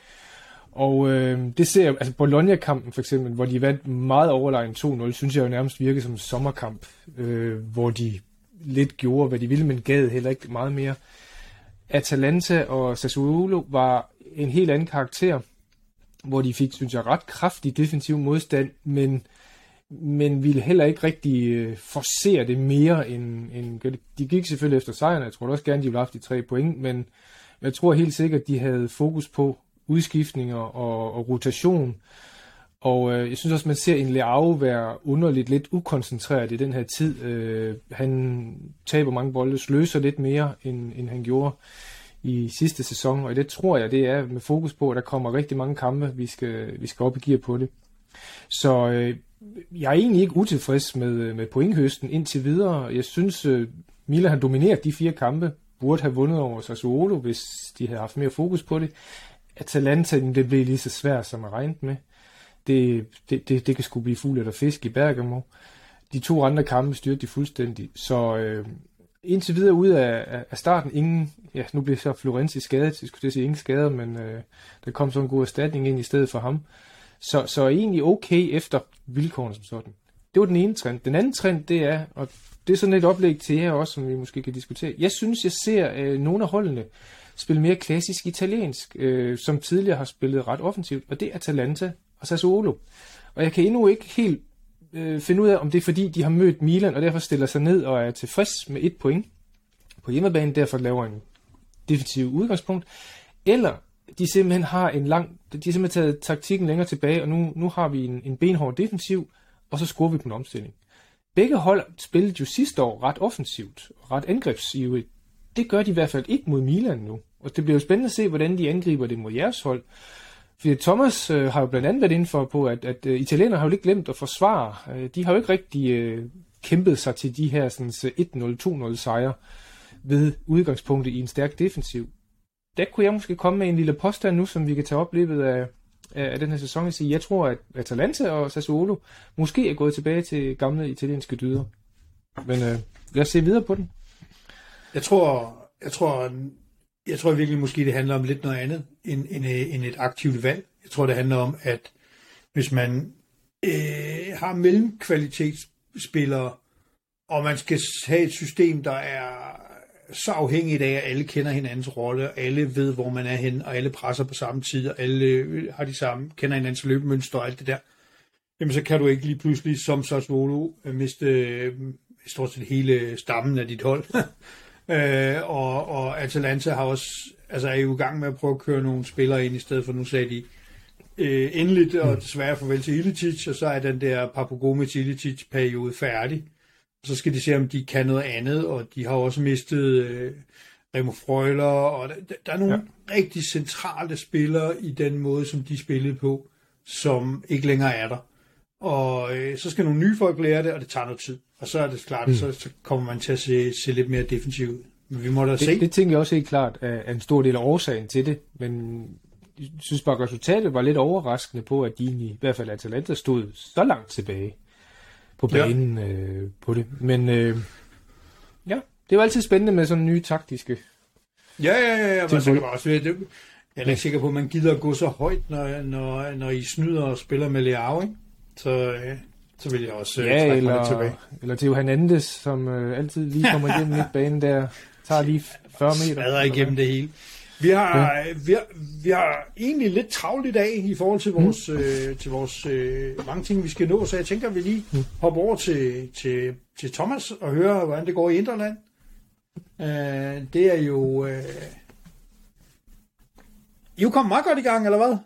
Og øh, det ser jeg, altså Bologna-kampen for eksempel, hvor de vandt meget overlegen 2-0, synes jeg jo nærmest virkede som en sommerkamp, øh, hvor de lidt gjorde, hvad de ville, men gav heller ikke meget mere. Atalanta og Sassuolo var en helt anden karakter, hvor de fik, synes jeg, ret kraftig defensiv modstand, men, men ville heller ikke rigtig øh, forcere det mere end, end... De gik selvfølgelig efter sejren, jeg tror også gerne, de ville have haft de tre point, men jeg tror helt sikkert, de havde fokus på udskiftninger og, og rotation. Og øh, jeg synes også, man ser en Leao være underligt lidt ukoncentreret i den her tid. Øh, han taber mange bolde, sløser lidt mere, end, end han gjorde i sidste sæson. Og det tror jeg, det er med fokus på, at der kommer rigtig mange kampe, vi skal, vi skal op i gear på det. Så øh, jeg er egentlig ikke utilfreds med, øh, med pointhøsten indtil videre. Jeg synes, øh, Mila har domineret de fire kampe, burde have vundet over Sassuolo, hvis de havde haft mere fokus på det. Atalanta, det blev lige så svært, som jeg regnede med. Det, det, det, det kan sgu blive fuld eller fisk i Bergamo. De to andre kampe styrte de fuldstændig. Så øh, indtil videre ud af, af starten, ingen, ja, nu bliver så Florenzi skadet, jeg skulle sige ingen skader, men øh, der kom så en god erstatning ind i stedet for ham. Så, så egentlig okay efter vilkårene som sådan. Det var den ene trend. Den anden trend, det er, og det er sådan et oplæg til jer også, som vi måske kan diskutere. Jeg synes, jeg ser øh, nogle af holdene, spille mere klassisk italiensk, øh, som tidligere har spillet ret offensivt, og det er Atalanta og Sassuolo. Og jeg kan endnu ikke helt øh, finde ud af, om det er fordi, de har mødt Milan, og derfor stiller sig ned og er tilfreds med et point på hjemmebane, derfor laver en defensiv udgangspunkt, eller de simpelthen har en lang, de har simpelthen taget taktikken længere tilbage, og nu, nu har vi en, en benhård defensiv, og så scorer vi på en omstilling. Begge hold spillede jo sidste år ret offensivt, ret angrebsivrigt. Det gør de i hvert fald ikke mod Milan nu. Og det bliver jo spændende at se, hvordan de angriber det mod jeres hold. Fordi Thomas øh, har jo blandt andet været inden for på, at, at øh, uh, italienerne har jo ikke glemt at forsvare. Øh, de har jo ikke rigtig øh, kæmpet sig til de her sådan, øh, 1-0, 2-0 sejre ved udgangspunktet i en stærk defensiv. Der kunne jeg måske komme med en lille påstand nu, som vi kan tage op løbet af, af den her sæson og sige, jeg tror, at Atalanta og Sassuolo måske er gået tilbage til gamle italienske dyder. Men øh, lad os se videre på den. Jeg tror, jeg tror jeg tror virkelig måske, det handler om lidt noget andet end, end, øh, end et aktivt valg. Jeg tror, det handler om, at hvis man øh, har mellemkvalitetsspillere, og man skal have et system, der er så afhængigt af, at alle kender hinandens rolle, og alle ved, hvor man er hen, og alle presser på samme tid, og alle øh, har de samme, kender hinandens løbemønster og alt det der. jamen så kan du ikke lige pludselig som Sassuolo miste øh, stort set hele stammen af dit hold. øh, og, og Atalanta har også, altså er jo i gang med at prøve at køre nogle spillere ind i stedet for, nu sagde de øh, endeligt og desværre farvel til Ilicic, og så er den der Papagomis Ilicic periode færdig. Og så skal de se, om de kan noget andet, og de har også mistet øh, Remo Frøjler, og der, der er nogle ja. rigtig centrale spillere i den måde, som de spillede på, som ikke længere er der. Og øh, så skal nogle nye folk lære det, og det tager noget tid. Og så er det klart, mm. så, så kommer man til at se, se lidt mere defensivt ud. Men vi må da det, se. Det tænker jeg også helt klart er en stor del af årsagen til det, men jeg synes bare, at resultatet var lidt overraskende på, at de i hvert fald Atalanta stod så langt tilbage på banen ja. øh, på det. Men øh, ja, det var altid spændende med sådan nye taktiske. Ja, ja, ja, ja men så kan man også det, jeg er ikke sikker på, at man gider at gå så højt, når, når, når I snyder og spiller med Leao, ikke? Så, øh, så vil jeg også øh, ja, trække eller, mig lidt tilbage. eller Theo Hernandez, som øh, altid lige kommer igennem midtbanen der, tager lige 40 meter. Smadrer igennem det hele. Vi har, ja. vi, har, vi har egentlig lidt travlt i dag i forhold til vores, mm. øh, til vores øh, mange ting, vi skal nå, så jeg tænker, at vi lige mm. hopper over til, til, til Thomas og høre, hvordan det går i Interland. Øh, det er jo... Øh, I er jo kommet meget godt i gang, eller hvad?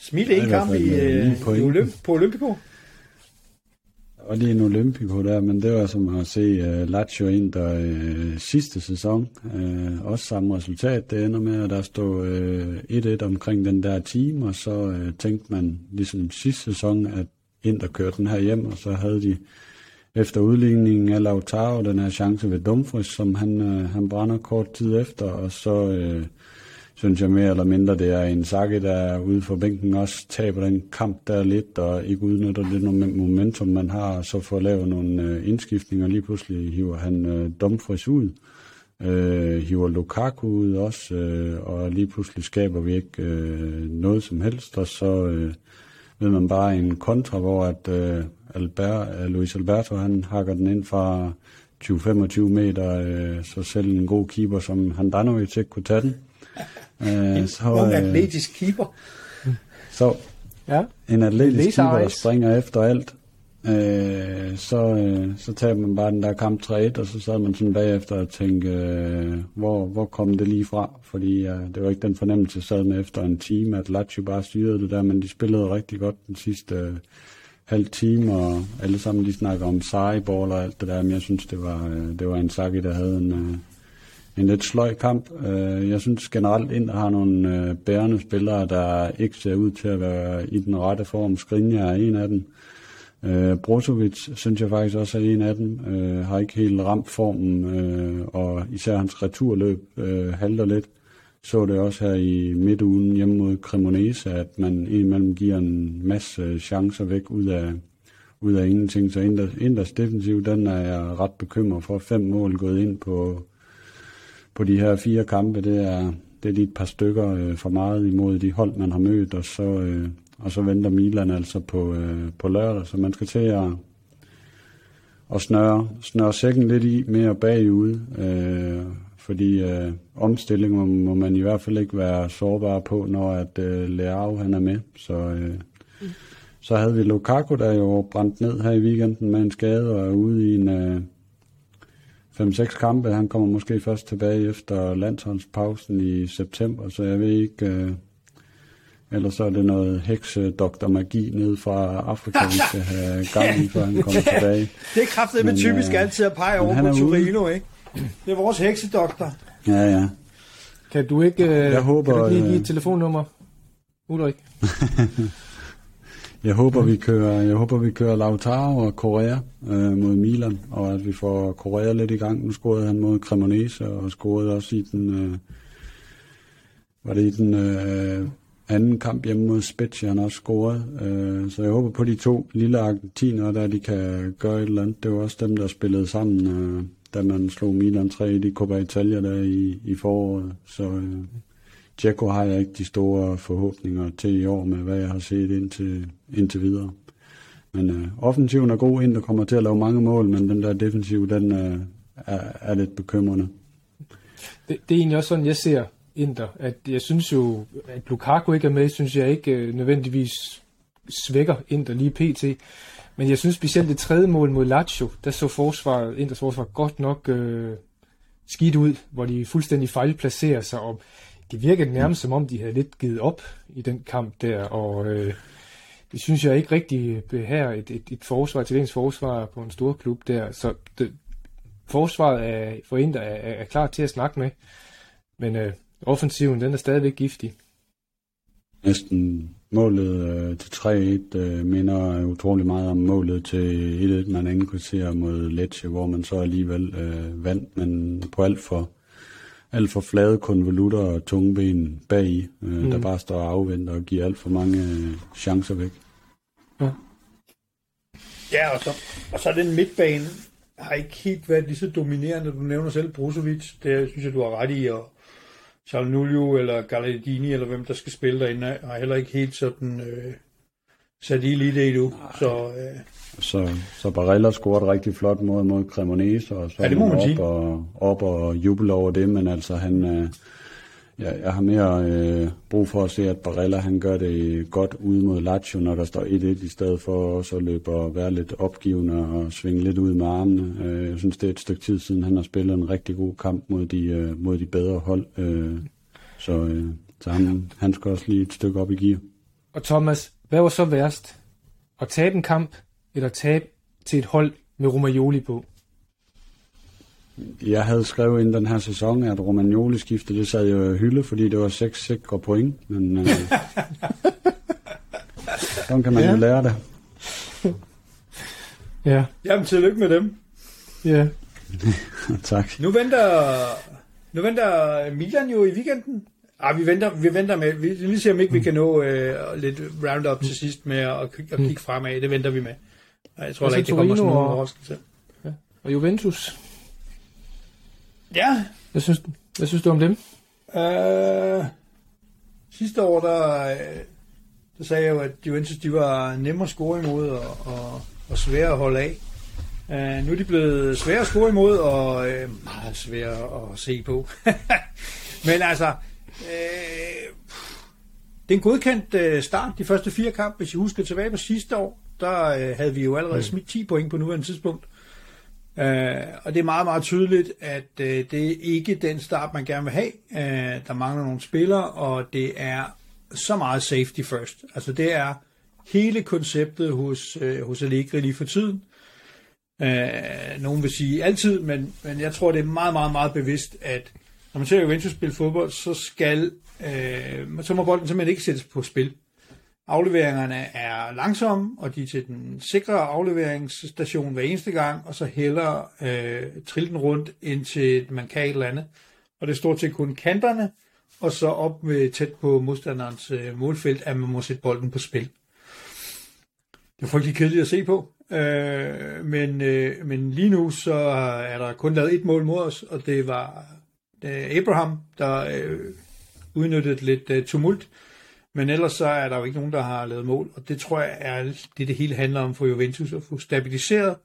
Smil en kamp i, øh, i Olymp- på Olympico. Og lige en Olympico der, men det var som at se uh, Lazio ind der uh, sidste sæson. Uh, også samme resultat. Det ender med, at der stod uh, 1-1 omkring den der team, og så uh, tænkte man ligesom sidste sæson, at Inter kørte den her hjem, og så havde de efter udligningen af Lautaro den her chance ved Dumfries, som han, uh, han brænder kort tid efter, og så uh, synes jeg mere eller mindre, det er en sakke, der er ude for bænken også taber den kamp der lidt, og ikke udnytter det momentum, man har, så får lavet nogle øh, indskiftninger. Lige pludselig hiver han øh, Dumfries ud, øh, hiver Lukaku ud også, øh, og lige pludselig skaber vi ikke øh, noget som helst, og så øh, ved man bare en kontra, hvor at øh, Albert, øh, Luis Alberto, han hakker den ind fra 20-25 meter, øh, så selv en god keeper som Handanovic ikke kunne tage den. Øh, så, en øh, atletisk keeper. Så ja. en atletisk keeper, der springer efter alt. Øh, så, øh, så tager man bare den der kamp 3 og så sad man sådan bagefter og tænkte, øh, hvor, hvor kom det lige fra? Fordi øh, det var ikke den fornemmelse, jeg sad med efter en time, at Lazio bare styrede det der, men de spillede rigtig godt den sidste øh, halv time, og alle sammen de snakker om sejeball og alt det der, men jeg synes, det var, øh, det var en Saki, der havde en, øh, en lidt sløj kamp. Øh, jeg synes generelt, at har nogle øh, bærende spillere, der ikke ser ud til at være i den rette form. Skrinja er en af dem. Øh, Brozovic synes jeg faktisk også er en af dem. Har ikke helt ramt formen, og især hans returløb halter lidt. Så det også her i midtugen hjemme mod Cremonese, at man indimellem giver en masse chancer væk ud af, ud af ingenting. Så Inders defensiv, den er jeg ret bekymret for. Fem mål gået ind på på de her fire kampe, det er, det er lige et par stykker øh, for meget imod de hold, man har mødt, og så, øh, og så venter Milan altså på, øh, på lørdag, så man skal til at, at snøre, snøre sækken lidt i mere bagud, øh, fordi øh, omstilling må, må man i hvert fald ikke være sårbar på, når at øh, Leao han er med, så... Øh, mm. Så havde vi Lukaku, der jo brændt ned her i weekenden med en skade og er ude i en, øh, 5-6 kampe. Han kommer måske først tilbage efter landsholdspausen i september, så jeg ved ikke... Øh, eller så er det noget heksedoktor-magi ned fra Afrika, vi skal have gang i, før han kommer tilbage. Det er kraftigt med typisk øh, altid at pege over på Torino, ikke? Det er vores heksedoktor. Ja, ja. Kan du ikke, øh, jeg håber, kan du lige give et øh, telefonnummer, Ulrik? Jeg håber, vi kører, jeg håber, vi kører Lautaro og Korea øh, mod Milan, og at vi får Korea lidt i gang. Nu scorede han mod Cremonese, og scorede også i den, øh, var det i den øh, anden kamp hjemme mod Spezia, han også scorede. Øh, så jeg håber på de to lille argentiner, der de kan gøre et eller andet. Det var også dem, der spillede sammen, øh, da man slog Milan 3 i de Coppa Italia der i, i foråret. Så øh, Tjekko har jeg ikke de store forhåbninger til i år med, hvad jeg har set indtil, indtil videre. Men øh, offensiven er god ind, og kommer til at lave mange mål, men den der defensiv, den øh, er, er lidt bekymrende. Det, det er egentlig også sådan, jeg ser Inter, at jeg synes jo, at Lukaku ikke er med, synes jeg ikke øh, nødvendigvis svækker Inter lige pt. Men jeg synes specielt det tredje mål mod Lazio, der så forsvaret, Inters forsvar godt nok øh, skidt ud, hvor de fuldstændig fejlplacerer sig, om det virkede nærmest som om, de havde lidt givet op i den kamp der, og øh, det synes jeg ikke rigtig her et, et, et forsvar, et forsvar på en stor klub der, så det, forsvaret er, for Inter er, er, klar til at snakke med, men øh, offensiven, den er stadigvæk giftig. Næsten målet øh, til 3-1 øh, minder utrolig meget om målet til 1-1, man indkvarterer mod Lecce, hvor man så alligevel øh, vandt, men på alt for, alt for flade konvolutter og tunge ben bag, øh, mm. der bare står og afventer og giver alt for mange øh, chancer væk. Ja. Ja, og så, og så den midtbane har ikke helt været lige så dominerende. Du nævner selv Brozovic, det synes jeg, du har ret i, og Salnulio eller Galladini, eller hvem der skal spille derinde, har heller ikke helt sådan øh, sat i lige det endnu. Så, øh, så, så Barella scorede rigtig flot mod mod Cremonese, og så ja, det må man op, sige. og, op og jubel over det, men altså han, øh, ja, jeg har mere øh, brug for at se, at Barella han gør det godt ude mod Lazio, når der står 1-1, i stedet for også at løbe og være lidt opgivende og svinge lidt ud med armene. Øh, jeg synes, det er et stykke tid siden, han har spillet en rigtig god kamp mod de, øh, mod de bedre hold. Øh, så øh, så han, han skal også lige et stykke op i gear. Og Thomas, hvad var så værst? At tabe en kamp, eller tabe til et hold med Romagnoli på? Jeg havde skrevet ind den her sæson, at Romagnoli skiftede, det sad jo hylde, fordi det var seks sikre point, men øh, sådan kan man ja. jo lære det. ja. Jamen, tillykke med dem. Ja. tak. Nu venter, nu venter Milan jo i weekenden. Ah, vi venter, vi venter med, vi lige se om ikke vi kan nå øh, lidt roundup til sidst med at, at kigge fremad. Det venter vi med. Jeg tror ikke, det kommer sådan nogen overraskelse. Ja. Og Juventus? Ja. Hvad synes, hvad synes du om dem? Uh, sidste år, der, der sagde jeg jo, at Juventus de var nemmere at score imod og, og, og svære at holde af. Uh, nu er de blevet svære at score imod og uh, meget svære at se på. Men altså, uh, det er en godkendt uh, start, de første fire kampe. Hvis I husker tilbage på sidste år, der uh, havde vi jo allerede smidt 10 point på nuværende tidspunkt. Uh, og det er meget, meget tydeligt, at uh, det er ikke den start, man gerne vil have. Uh, der mangler nogle spillere, og det er så meget safety first. Altså det er hele konceptet hos, uh, hos Allegri lige for tiden. Uh, nogen vil sige altid, men, men jeg tror, det er meget, meget, meget bevidst, at når man ser Juventus spille fodbold, så skal øh, så må bolden simpelthen ikke sættes på spil. Afleveringerne er langsomme, og de er til den sikre afleveringsstation hver eneste gang, og så hælder øh, trillen rundt indtil man kan et eller andet. Og det er stort set kun kanterne, og så op med tæt på modstanderens øh, målfelt, at man må sætte bolden på spil. Det er frygtelig kedeligt at se på, øh, men, øh, men lige nu så er der kun lavet et mål mod os, og det var øh, Abraham, der øh, udnyttede lidt øh, tumult, men ellers så er der jo ikke nogen, der har lavet mål, og det tror jeg er det, det hele handler om for Juventus, at få stabiliseret,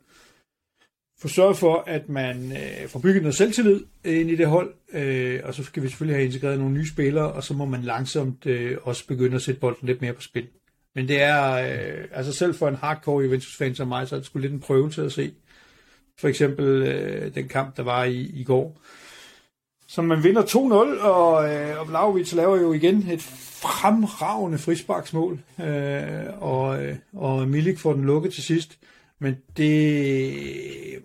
få sørget for, at man øh, får bygget noget selvtillid øh, ind i det hold, øh, og så skal vi selvfølgelig have integreret nogle nye spillere, og så må man langsomt øh, også begynde at sætte bolden lidt mere på spil. Men det er, øh, altså selv for en hardcore Juventus-fan som mig, så er det sgu lidt en prøvelse at se. For eksempel øh, den kamp, der var i, i går, som man vinder 2-0, og, øh, og Vlaovic laver jo igen et fremragende frisparksmål, øh, og, øh, og Milik får den lukket til sidst. Men det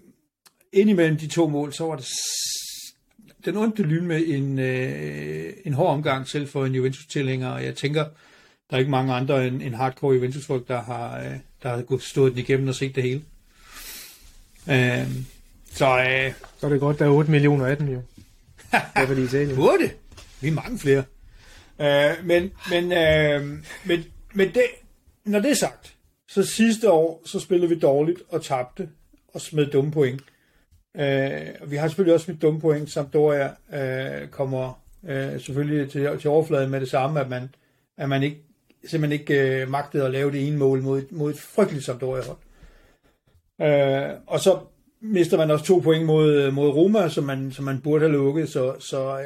indimellem de to mål, så var det den ondte lyn med en, øh, en hård omgang selv for en Juventus-tilhænger, og jeg tænker, der er ikke mange andre end, end hardcore Juventus-folk, der har, øh, der har stået den igennem og set det hele. Øh, så, øh, så er det godt, der er 8 millioner af dem jo. Hvorfor i Italien? 8? Vi er mange flere. Uh, men, men, uh, men, men det, når det er sagt, så sidste år, så spillede vi dårligt og tabte og smed dumme point. Uh, vi har selvfølgelig også smidt dumme point. Sampdoria uh, kommer uh, selvfølgelig til, til overfladen med det samme, at man, at man ikke, simpelthen ikke uh, magtede at lave det ene mål mod, mod et frygteligt Sampdoria-hold. Uh, og så mister man også to point mod, mod Roma, som man, som man burde have lukket, så, så øh,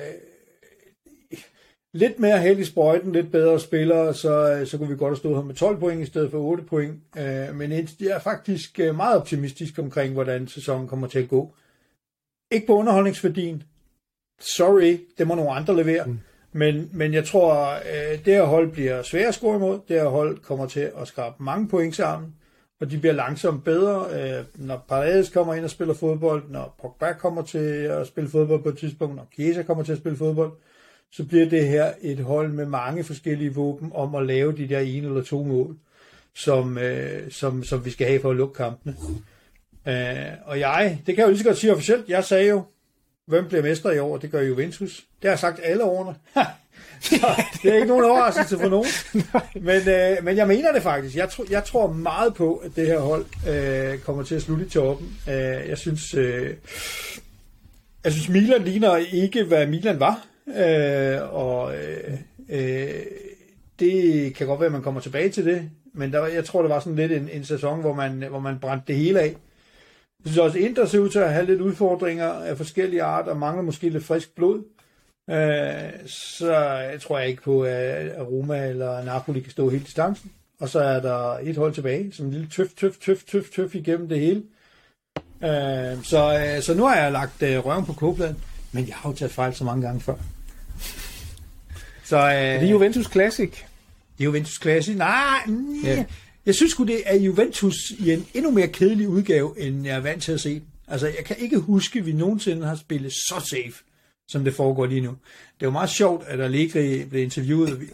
lidt mere held i sprøjten, lidt bedre spillere, så, så kunne vi godt have stået her med 12 point i stedet for 8 point. Øh, men jeg er faktisk øh, meget optimistisk omkring, hvordan sæsonen kommer til at gå. Ikke på underholdningsværdien. Sorry, det må nogle andre levere. Mm. Men, men jeg tror, øh, det her hold bliver svært at score imod. Det her hold kommer til at skrabe mange point sammen, og de bliver langsomt bedre. Øh, når Paredes kommer ind og spiller fodbold, når Pogba kommer til at spille fodbold på et tidspunkt, når Chiesa kommer til at spille fodbold, så bliver det her et hold med mange forskellige våben om at lave de der en eller to mål, som, øh, som, som vi skal have for at lukke kampene. Øh, og jeg, det kan jeg jo lige så godt sige officielt, jeg sagde jo, hvem bliver mester i år? Det gør Juventus. Det har jeg sagt alle årene. det er ikke nogen overraskelse for nogen. Men, øh, men jeg mener det faktisk. Jeg, tro, jeg tror meget på, at det her hold øh, kommer til at slutte i toppen. Øh, jeg synes, øh, jeg synes Milan ligner ikke, hvad Milan var. Øh, og øh, øh, det kan godt være, at man kommer tilbage til det. Men der, jeg tror, det var sådan lidt en, en sæson, hvor man, hvor man brændte det hele af. Jeg synes også, Inter ser ud til at have lidt udfordringer af forskellige arter, og mangler måske lidt frisk blod. Øh, så tror jeg ikke på, at Roma eller Napoli kan stå hele distancen. Og så er der et hold tilbage, som en lille tøf, tøf, tøf, tøf, tøf igennem det hele. Øh, så, øh, så nu har jeg lagt røven på kogepladen, men jeg har jo taget fejl så mange gange før. Så, øh, det er Juventus Classic. Det er Juventus Classic. Nej, ja. Jeg synes sgu, det er Juventus i en endnu mere kedelig udgave, end jeg er vant til at se. Altså, jeg kan ikke huske, at vi nogensinde har spillet så safe, som det foregår lige nu. Det var meget sjovt, at Allegri blev interviewet. Vi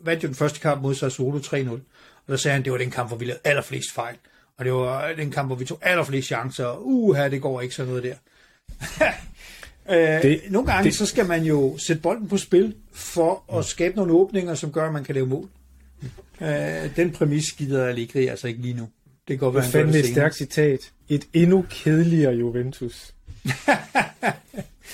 vandt jo den første kamp mod Sassuolo 3-0. Og der sagde han, at det var den kamp, hvor vi lavede allerflest fejl. Og det var den kamp, hvor vi tog allerflest chancer. Uha, det går ikke sådan noget der. øh, det, nogle gange det, så skal man jo sætte bolden på spil for at skabe nogle åbninger, som gør, at man kan lave mål. Øh, den præmis gider Allegri altså ikke lige nu. Det går være, han fandme et stærkt citat. Et endnu kedeligere Juventus.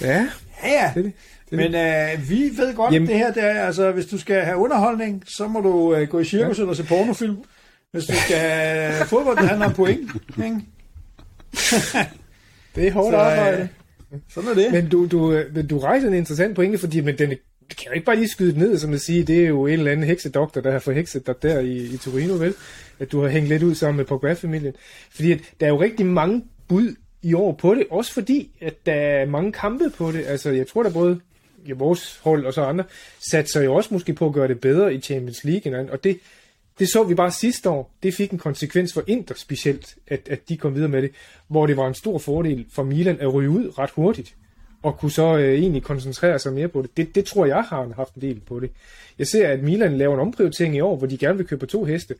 ja. Ja, ja. Det, det, det. Men øh, vi ved godt, Jamen. det her, det er, altså, hvis du skal have underholdning, så må du øh, gå i cirkus ja. eller se pornofilm. Hvis du skal have fodbold, det handler om point. Ikke? det er hårdt så, arbejde. Øh, sådan er det. Men du, du, øh, men du rejser en interessant pointe, fordi men den det kan jo ikke bare lige skyde ned, som at sige, det er jo en eller anden heksedoktor, der har forhekset dig der i, i Torino, vel? At du har hængt lidt ud sammen med Pogba-familien. Fordi at der er jo rigtig mange bud i år på det, også fordi, at der er mange kampe på det. Altså, jeg tror, der både ja, vores hold og så andre satser jo også måske på at gøre det bedre i Champions League, og det, det så vi bare sidste år. Det fik en konsekvens for Inter specielt, at, at de kom videre med det, hvor det var en stor fordel for Milan at ryge ud ret hurtigt og kunne så øh, egentlig koncentrere sig mere på det. det. Det tror jeg har haft en del på det. Jeg ser, at Milan laver en omprioritering i år, hvor de gerne vil købe to heste.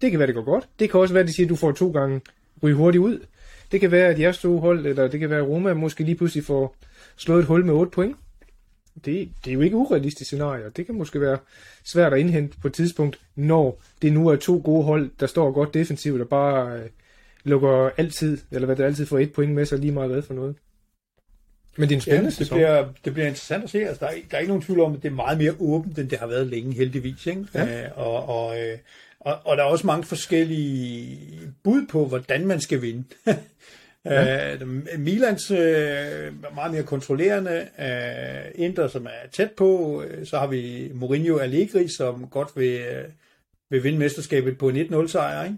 Det kan være, det går godt. Det kan også være, at de siger, at du får to gange ryge hurtigt ud. Det kan være, at jeres to hold, eller det kan være, at Roma måske lige pludselig får slået et hul med 8 point. Det, det er jo ikke urealistisk scenarie, det kan måske være svært at indhente på et tidspunkt, når det nu er to gode hold, der står godt defensivt og bare øh, lukker altid, eller hvad det altid får et point med sig lige meget hvad for noget. Men det er en spændende ja, det bliver, det bliver interessant at se. Altså, der, er, der er ikke nogen tvivl om, at det er meget mere åbent, end det har været længe, heldigvis. Ikke? Ja. Øh, og, og, øh, og, og der er også mange forskellige bud på, hvordan man skal vinde. Ja. Øh, Milans øh, meget mere kontrollerende, øh, Inter, som er tæt på, øh, så har vi Mourinho Allegri, som godt vil, øh, vil vinde mesterskabet på en 1-0 sejr, ikke?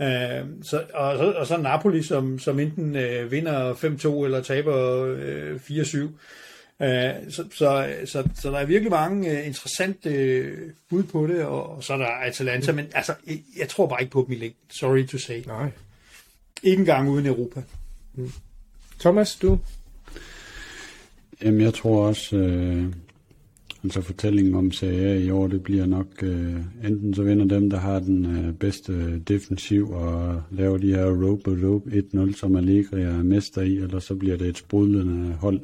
Øh, så, og, så, og så Napoli, som, som enten øh, vinder 5-2 eller taber øh, 4-7. Øh, så, så, så, så der er virkelig mange øh, interessante øh, bud på det, og, og så er der Atalanta, men altså, jeg, jeg tror bare ikke på dem i længden. Sorry to say. Nej. Ikke engang uden Europa. Mm. Thomas, du? Jamen, jeg tror også, øh, Altså fortællingen om Serie A i år, det bliver nok øh, enten så vinder dem, der har den øh, bedste defensiv og laver de her rope rope 1-0, som Allegri er mester i, eller så bliver det et sprudlende hold,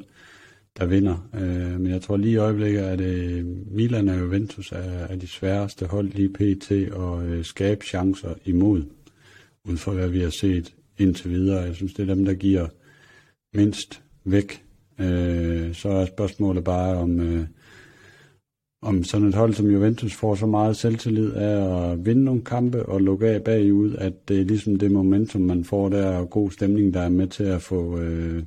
der vinder. Øh, men jeg tror lige i øjeblikket, at øh, Milan og Juventus er, er de sværeste hold lige pt. at øh, skabe chancer imod, ud fra hvad vi har set indtil videre. Jeg synes, det er dem, der giver mindst væk. Øh, så er spørgsmålet bare om... Øh, om sådan et hold som Juventus får så meget selvtillid af at vinde nogle kampe og lukke af bagud, at det er ligesom det momentum, man får der, og god stemning, der er med til at få øh,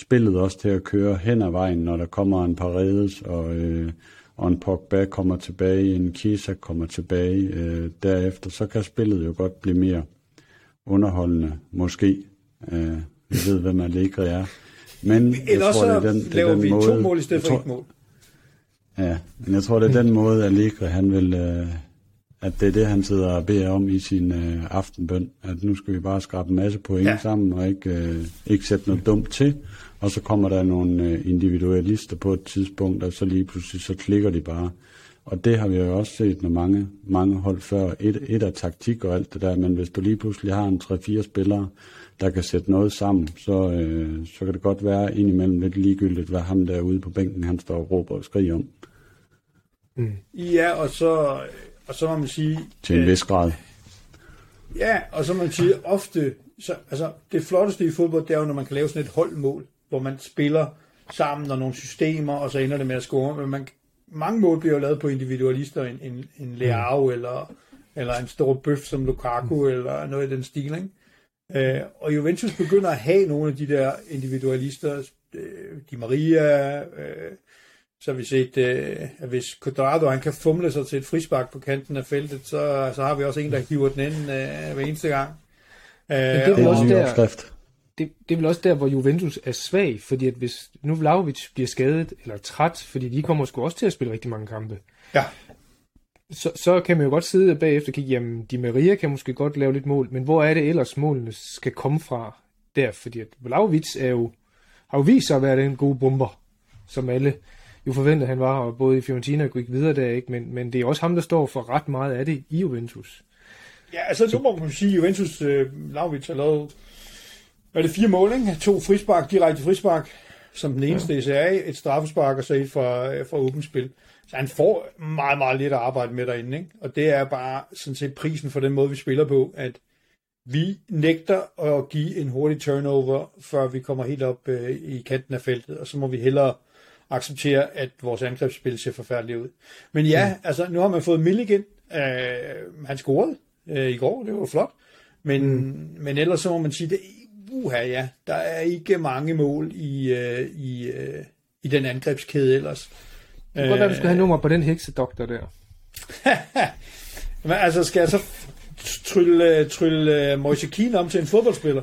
spillet også til at køre hen ad vejen, når der kommer en Paredes, og, øh, og en Pogba kommer tilbage, en Kisa kommer tilbage øh, derefter, så kan spillet jo godt blive mere underholdende, måske. Øh, vi ved, hvem Allegri er. Men Eller jeg tror, det er den, det er laver den vi måde, to mål i stedet for tror- et mål. Ja, men jeg tror, det er den måde, Allegri, han vil, øh, at det er det, han sidder og beder om i sin øh, aftenbøn, at nu skal vi bare skrabe en masse point ja. sammen, og ikke, øh, ikke sætte noget dumt til, og så kommer der nogle øh, individualister på et tidspunkt, og så lige pludselig, så klikker de bare. Og det har vi jo også set, når mange, mange hold før. Et, et af taktik og alt det der, men hvis du lige pludselig har en 3-4 spillere, der kan sætte noget sammen, så, øh, så kan det godt være indimellem lidt ligegyldigt, hvad ham derude på bænken, han står og råber og skriger om, Ja, og så, og så må man sige... til en øh, vis grad. Ja, og så må man sige, ofte, så, altså det flotteste i fodbold, det er jo, når man kan lave sådan et holdmål, hvor man spiller sammen og nogle systemer, og så ender det med at score. Men man, mange mål bliver jo lavet på individualister, en, en, en Leao mm. eller, eller en stor bøf som Lukaku, mm. eller noget i den stil, ikke? Øh, og Juventus begynder at have nogle af de der individualister, øh, Di Maria, øh, så har vi set, øh, at hvis Quadrado han kan fumle sig til et frispark på kanten af feltet, så, så har vi også en, der hiver den ind øh, hver eneste gang. Øh, det er Det er også en ny der-. Det, det er vel også der, hvor Juventus er svag, fordi at hvis nu Vlahovic bliver skadet eller træt, fordi de kommer sgu også til at spille rigtig mange kampe, Ja, så, så kan man jo godt sidde bagefter og kigge, jamen Di Maria kan måske godt lave lidt mål, men hvor er det ellers målene skal komme fra der? Fordi at Vlahovic er jo, har jo vist sig at være den gode bomber, som alle jo forventede han var, og både i Fiorentina og gik videre der, ikke? Men, men det er også ham, der står for ret meget af det i Juventus. ja altså nu må man sige, at Juventus øh, Lavic har lavet er det, fire mål, ikke? To frispark, direkte frispark, som den eneste ja. i Serie A, et straffespark og så et fra, fra åbent spil. Så han får meget, meget lidt at arbejde med derinde, ikke? Og det er bare sådan set prisen for den måde, vi spiller på, at vi nægter at give en hurtig turnover, før vi kommer helt op øh, i kanten af feltet, og så må vi hellere acceptere, at vores angrebsspil ser forfærdeligt ud. Men ja, mm. altså nu har man fået Milligan. Øh, han scorede øh, i går, det var flot. Men, mm. men ellers så må man sige, det, uha, ja, der er ikke mange mål i, øh, i, øh, i den angrebskæde ellers. Det kunne godt være, du skulle have nummer på den heksedoktor der. Men altså, skal jeg så trylle, trylle uh, Moise Keane om til en fodboldspiller?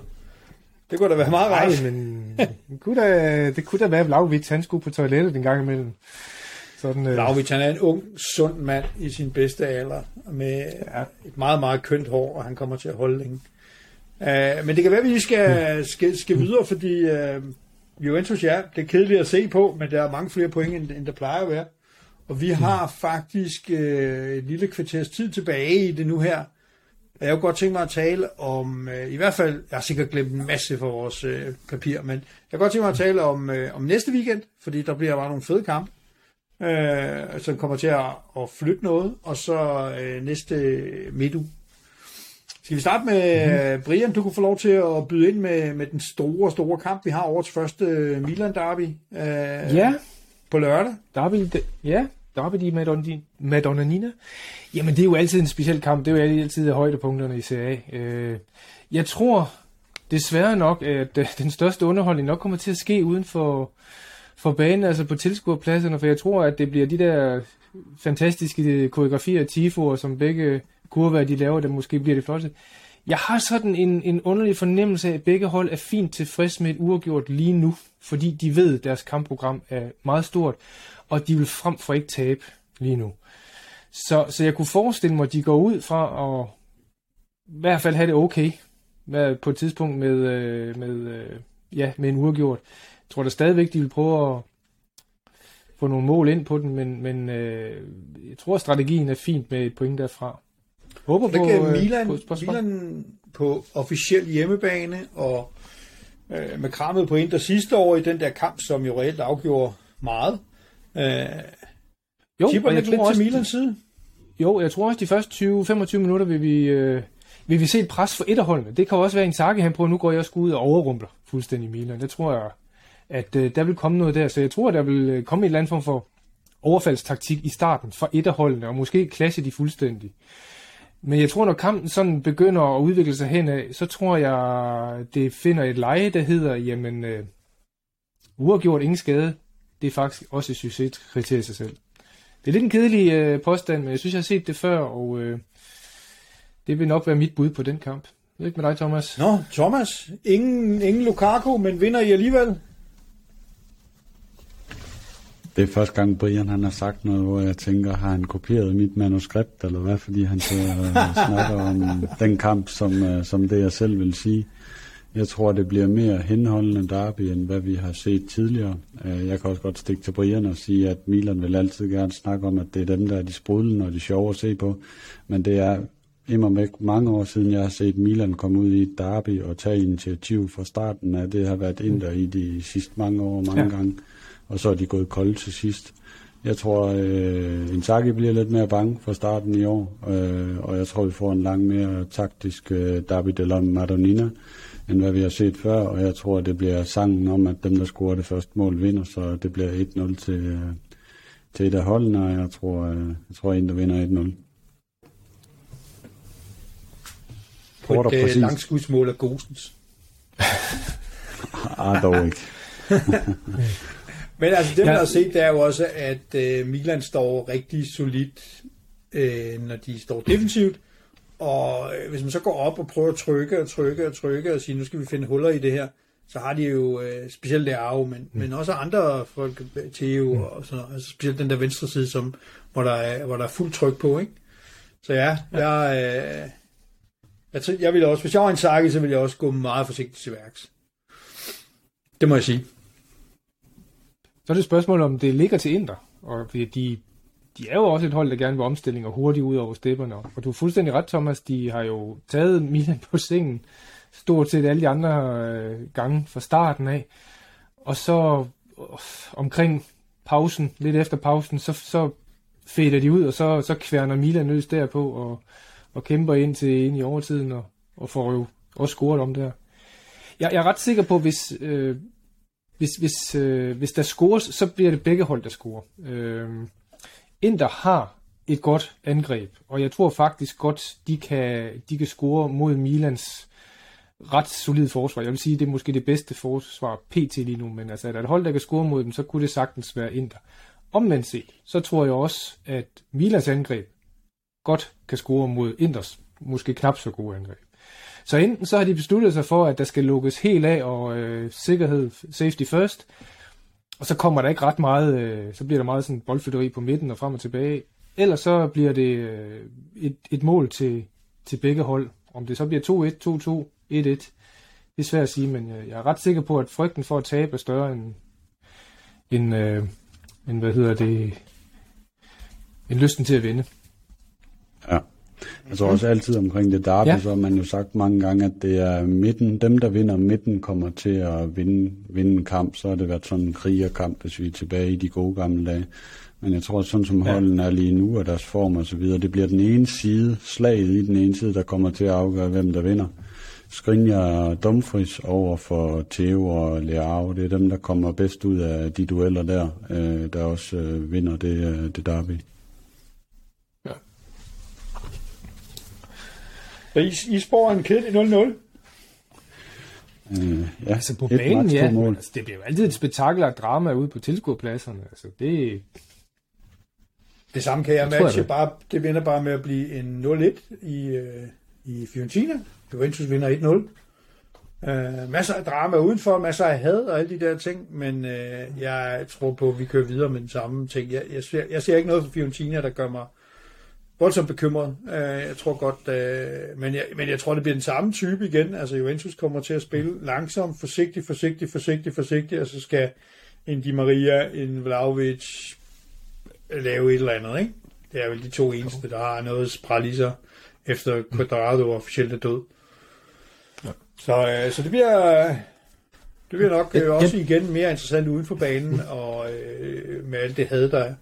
Det kunne da være meget rart. Nej, men det kunne da, det kunne da være, at Vlahovic han skulle på toilettet en gang imellem. Sådan, øh, Vlahovic, han er en ung, sund mand i sin bedste alder, med Ja. et meget, meget kønt hår, og han kommer til at holde længe. Uh, men det kan være, at vi lige skal, skal, skal videre, fordi uh, Juventus, ja, det er kedeligt at se på, men der er mange flere point, end, end der plejer at være. Og vi har faktisk uh, et lille kvarters tid tilbage i det nu her. Jeg kunne godt tænke mig at tale om, uh, i hvert fald, jeg har sikkert glemt en masse for vores uh, papir, men jeg kunne godt tænke mig at tale om, uh, om næste weekend, fordi der bliver bare nogle fede kampe, øh, som kommer til at, at flytte noget, og så øh, næste midtuge. Skal vi starte med mm-hmm. Brian? Du kunne få lov til at byde ind med, med den store, store kamp, vi har årets første Milan Derby øh, ja, på lørdag. Derby, de, ja, Derby de Madonna, Madonnina. Jamen, det er jo altid en speciel kamp. Det er jo altid højdepunkterne i Serie A. Øh, jeg tror desværre nok, at øh, den største underholdning nok kommer til at ske uden for, for banen, altså på tilskuerpladserne, for jeg tror, at det bliver de der fantastiske koreografier og tifoer, som begge kurver, de laver, der måske bliver det flotte. Jeg har sådan en, en underlig fornemmelse af, at begge hold er fint tilfreds med et uafgjort lige nu, fordi de ved, at deres kampprogram er meget stort, og de vil frem for ikke tabe lige nu. Så, så jeg kunne forestille mig, at de går ud fra at i hvert fald have det okay med, på et tidspunkt med, øh, med, øh, ja, med en uafgjort. Jeg tror da stadigvæk, de vil prøve at få nogle mål ind på den, men, men øh, jeg tror, at strategien er fint med et point derfra. Håber på, kan øh, Milan, på, på, Milan på officiel hjemmebane, og øh, med krammet på Inter sidste år i den der kamp, som jo reelt afgjorde meget. Øh, jo, Tipper lidt, tror til også, Milans side? Jo, jeg tror også, de første 20-25 minutter vil vi, øh, vil vi se et pres for etterholdene. Det kan også være en Saki, han prøver, nu går jeg også ud og overrumpler fuldstændig Milan. Det tror jeg, at øh, der vil komme noget der. Så jeg tror, der vil øh, komme et eller andet form for overfaldstaktik i starten for etterholdene, og måske klasse de fuldstændig. Men jeg tror, når kampen sådan begynder at udvikle sig henad, så tror jeg, det finder et leje, der hedder, jamen, øh, uafgjort ingen skade, det er faktisk også et succeskriterie i sig selv. Det er lidt en kedelig øh, påstand, men jeg synes, jeg har set det før, og øh, det vil nok være mit bud på den kamp. Jeg ved ikke med dig, Thomas. Nå, Thomas. Ingen, ingen Lukaku, men vinder I alligevel? Det er første gang, Brian han har sagt noget, hvor jeg tænker, har han kopieret mit manuskript, eller hvad? Fordi han uh, snakker om den kamp, som, uh, som det jeg selv vil sige. Jeg tror, det bliver mere henholdende derby, end hvad vi har set tidligere. Uh, jeg kan også godt stikke til Brian og sige, at Milan vil altid gerne snakke om, at det er dem, der er de sprudlende og de sjove at se på. Men det er væk mange år siden, jeg har set Milan komme ud i et derby og tage initiativ fra starten af. Det har været Inter i de sidste mange år, mange ja. gange og så er de gået kolde til sidst. Jeg tror, øh, Inzaghi bliver lidt mere bange for starten i år, øh, og jeg tror, vi får en langt mere taktisk øh, Derby de la Madonnina, end hvad vi har set før, og jeg tror, det bliver sangen om, at dem, der scorer det første mål, vinder, så det bliver 1-0 til, øh, til et af holdene, og jeg tror, øh, jeg tror en, der vinder 1-0. På et øh, langskudsmål af Gosens. ah, dog ikke. Men altså, det man ja. har set, det er jo også, at øh, Milan står rigtig solidt, øh, når de står defensivt. Og øh, hvis man så går op og prøver at trykke og trykke og trykke og sige, nu skal vi finde huller i det her, så har de jo øh, specielt Leao, men, mm. men også andre folk, Theo mm. og sådan noget, altså specielt den der venstre side, som, hvor, der er, hvor der er fuld tryk på, ikke? Så ja, ja. jeg, øh, jeg, jeg vil også, hvis jeg var en Saki, så ville jeg også gå meget forsigtigt til værks. Det må jeg sige. Så er det et spørgsmål, om det ligger til Inter. Og de, de er jo også et hold, der gerne vil omstilling og hurtigt ud over stepperne. Og du er fuldstændig ret, Thomas. De har jo taget Milan på sengen stort set alle de andre øh, gange fra starten af. Og så øh, omkring pausen, lidt efter pausen, så, så fader de ud, og så, så kværner Milan løs derpå og, og kæmper ind til ind i overtiden og, og får jo også scoret om der. Jeg, jeg er ret sikker på, hvis, øh, hvis, hvis, øh, hvis der scores, så bliver det begge hold, der scorer. Øh, Inter har et godt angreb, og jeg tror faktisk godt, de kan, de kan score mod Milans ret solide forsvar. Jeg vil sige, det er måske det bedste forsvar pt. lige nu, men altså, at et hold, der kan score mod dem, så kunne det sagtens være Inter. Omvendt set, så tror jeg også, at Milans angreb godt kan score mod Inters måske knap så gode angreb. Så enten så har de besluttet sig for, at der skal lukkes helt af, og øh, sikkerhed, safety first, og så kommer der ikke ret meget, øh, så bliver der meget sådan boldflytteri på midten og frem og tilbage. Ellers så bliver det øh, et, et mål til, til begge hold. Om det så bliver 2-1, 2-2, 1-1, det er svært at sige, men jeg er ret sikker på, at frygten for at tabe er større end, end, øh, end hvad hedder det, end lysten til at vinde. Ja. Tror også altid omkring det derby, ja. så har man jo sagt mange gange, at det er midten, dem der vinder midten kommer til at vinde, vinde en kamp, så har det været sådan en krigerkamp, hvis vi er tilbage i de gode gamle dage. Men jeg tror, at sådan som holden er lige nu, og deres form og så videre, det bliver den ene side, slaget i den ene side, der kommer til at afgøre, hvem der vinder. Skrinja og Dumfries over for Theo og Leao, det er dem, der kommer bedst ud af de dueller der, øh, der også øh, vinder det, øh, det derby. I, I spår en kedelig 0-0? Øh, ja, altså på banen, ja. Altså, det bliver jo altid et spektakel og drama ude på tilskuerpladserne. Altså, det... Det samme kan jeg, jeg matche. Det. Bare, det vinder bare med at blive en 0-1 i, øh, i Fiorentina. Juventus vinder 1-0. Øh, masser af drama udenfor, masser af had og alle de der ting, men øh, jeg tror på, at vi kører videre med den samme ting. Jeg, jeg, ser, jeg ser ikke noget for Fiorentina, der gør mig voldsomt bekymret. Uh, jeg tror godt, uh, men, jeg, men jeg tror, det bliver den samme type igen. Altså Juventus kommer til at spille langsomt, forsigtigt, forsigtigt, forsigtigt, forsigtigt, og så skal en Di Maria, en Vlaovic lave et eller andet, ikke? Det er vel de to eneste, der har noget sig, efter Quadrado officielt er død. Ja. Så, uh, så det bliver... Det bliver nok uh, også igen mere interessant uden for banen, og uh, med alt det had, der er.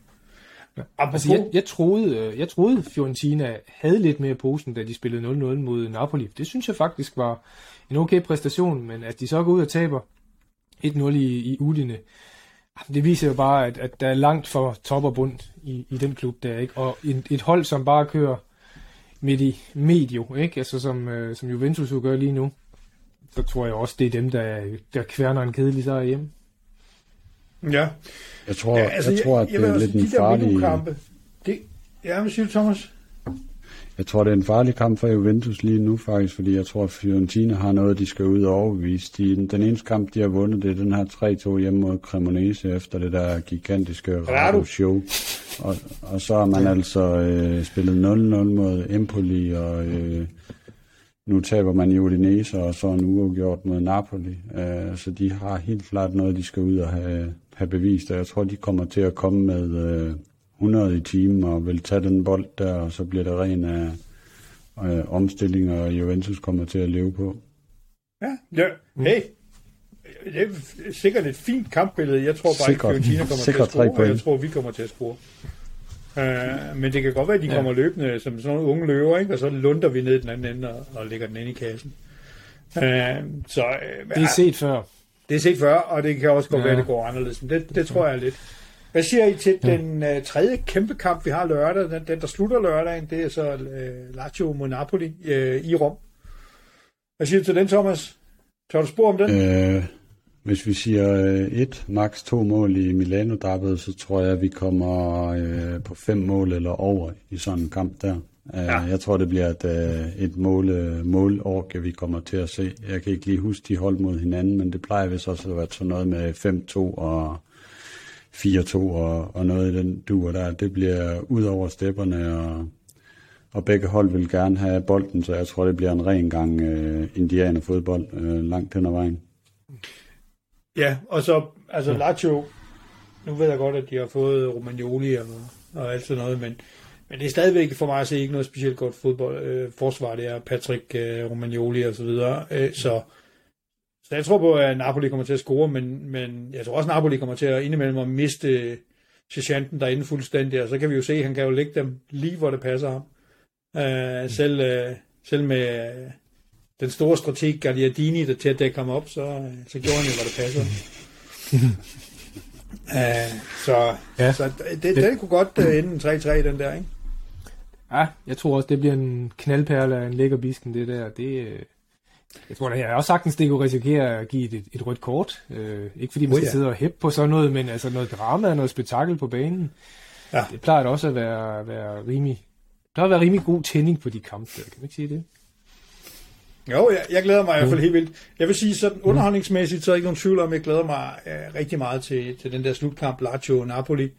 Ja. Altså, jeg, jeg, troede, øh, jeg troede, Fiorentina havde lidt mere posen, da de spillede 0-0 mod Napoli. Det synes jeg faktisk var en okay præstation, men at de så går ud og taber 1-0 i, i Udine, ah, det viser jo bare, at, at der er langt for top og bund i, i den klub der, ikke? Og et, et hold, som bare kører midt i medio, ikke? Altså som, øh, som Juventus jo gør lige nu, så tror jeg også, det er dem, der, der kværner en kedelig sejr hjemme. Ja. Jeg tror, ja, altså, jeg, jeg tror at jeg, det er lidt en farlig... Det, ja, hvad siger du, Thomas? Jeg tror, det er en farlig kamp for Juventus lige nu faktisk, fordi jeg tror, at Fiorentina har noget, de skal ud og overbevise. De, den eneste kamp, de har vundet, det er den her 3-2 hjemme mod Cremonese efter det der gigantiske Rado-show. Og, og så har man altså øh, spillet 0-0 mod Empoli, og øh, nu taber man i Udinese, og så en uafgjort mod Napoli. Øh, så de har helt klart noget, de skal ud og have, have bevist, og jeg tror, de kommer til at komme med... Øh, 100 i timen og vil tage den bold der, og så bliver det ren af øh, omstilling, og Juventus kommer til at leve på. Ja, ja. hey, det er sikkert et fint kampbillede. Jeg tror bare sikkert, ikke, Fiorentina kommer til at score, og jeg tror, vi kommer til at score. Uh, men det kan godt være, at de ja. kommer løbende som sådan nogle unge løver, ikke? og så lunder vi ned den anden ende og, og lægger den ind i kassen. Uh, så, uh, det er set før. Det er set før, og det kan også godt ja. være, at det går anderledes. Men det, det tror jeg lidt. Hvad siger I til ja. den uh, tredje kæmpe kamp, vi har lørdag? Den, den der slutter lørdagen, det er så uh, Lazio mod Napoli uh, i Rom. Hvad siger du til den, Thomas? Tør du spor om den? Øh, hvis vi siger uh, et, max to mål i milano dabbet så tror jeg, at vi kommer uh, på fem mål eller over i sådan en kamp der. Uh, ja. Jeg tror, det bliver et, uh, et mål, uh, målorke, vi kommer til at se. Jeg kan ikke lige huske de hold mod hinanden, men det plejer vist også at være sådan noget med 5-2 og 4-2 og, og noget i den duer der. Det bliver ud over stepperne, og, og begge hold vil gerne have bolden, så jeg tror, det bliver en ren gang uh, indianerfodbold uh, langt hen ad vejen. Ja, og så, altså ja. Lazio, nu ved jeg godt, at de har fået Romagnoli og, og alt sådan noget, men, men det er stadigvæk for mig at se ikke noget specielt godt fodbold, øh, forsvar, det er Patrick øh, Romagnoli og så videre, øh, så så jeg tror på, at Napoli kommer til at score, men, men jeg tror også, at Napoli kommer til at indimellem at miste sergeanten derinde fuldstændig, og så kan vi jo se, at han kan jo lægge dem lige, hvor det passer ham. Uh, selv, uh, selv med uh, den store strateg Gagliardini, der til at dække ham op, så, uh, så gjorde han jo, hvor det passer. uh, så ja. så det, det, det kunne godt uh, ende 3-3, den der, ikke? Ja, jeg tror også, det bliver en knaldperle af en lækker bisken, det der. Det, jeg tror, at jeg også sagtens, det kunne risikere at give et, et rødt kort. Øh, ikke fordi man skal oh, ja. sidde og hæppe på sådan noget, men altså noget drama og noget spektakel på banen. Ja. Det plejer også at være, være rimelig, der at være rimelig god tænding på de kampe der. Kan man ikke sige det? Jo, jeg, jeg glæder mig i hvert fald helt vildt. Jeg vil sige, sådan underholdningsmæssigt, så er ikke nogen tvivl om, at jeg glæder mig uh, rigtig meget til, til den der slutkamp, Lazio-Napoli.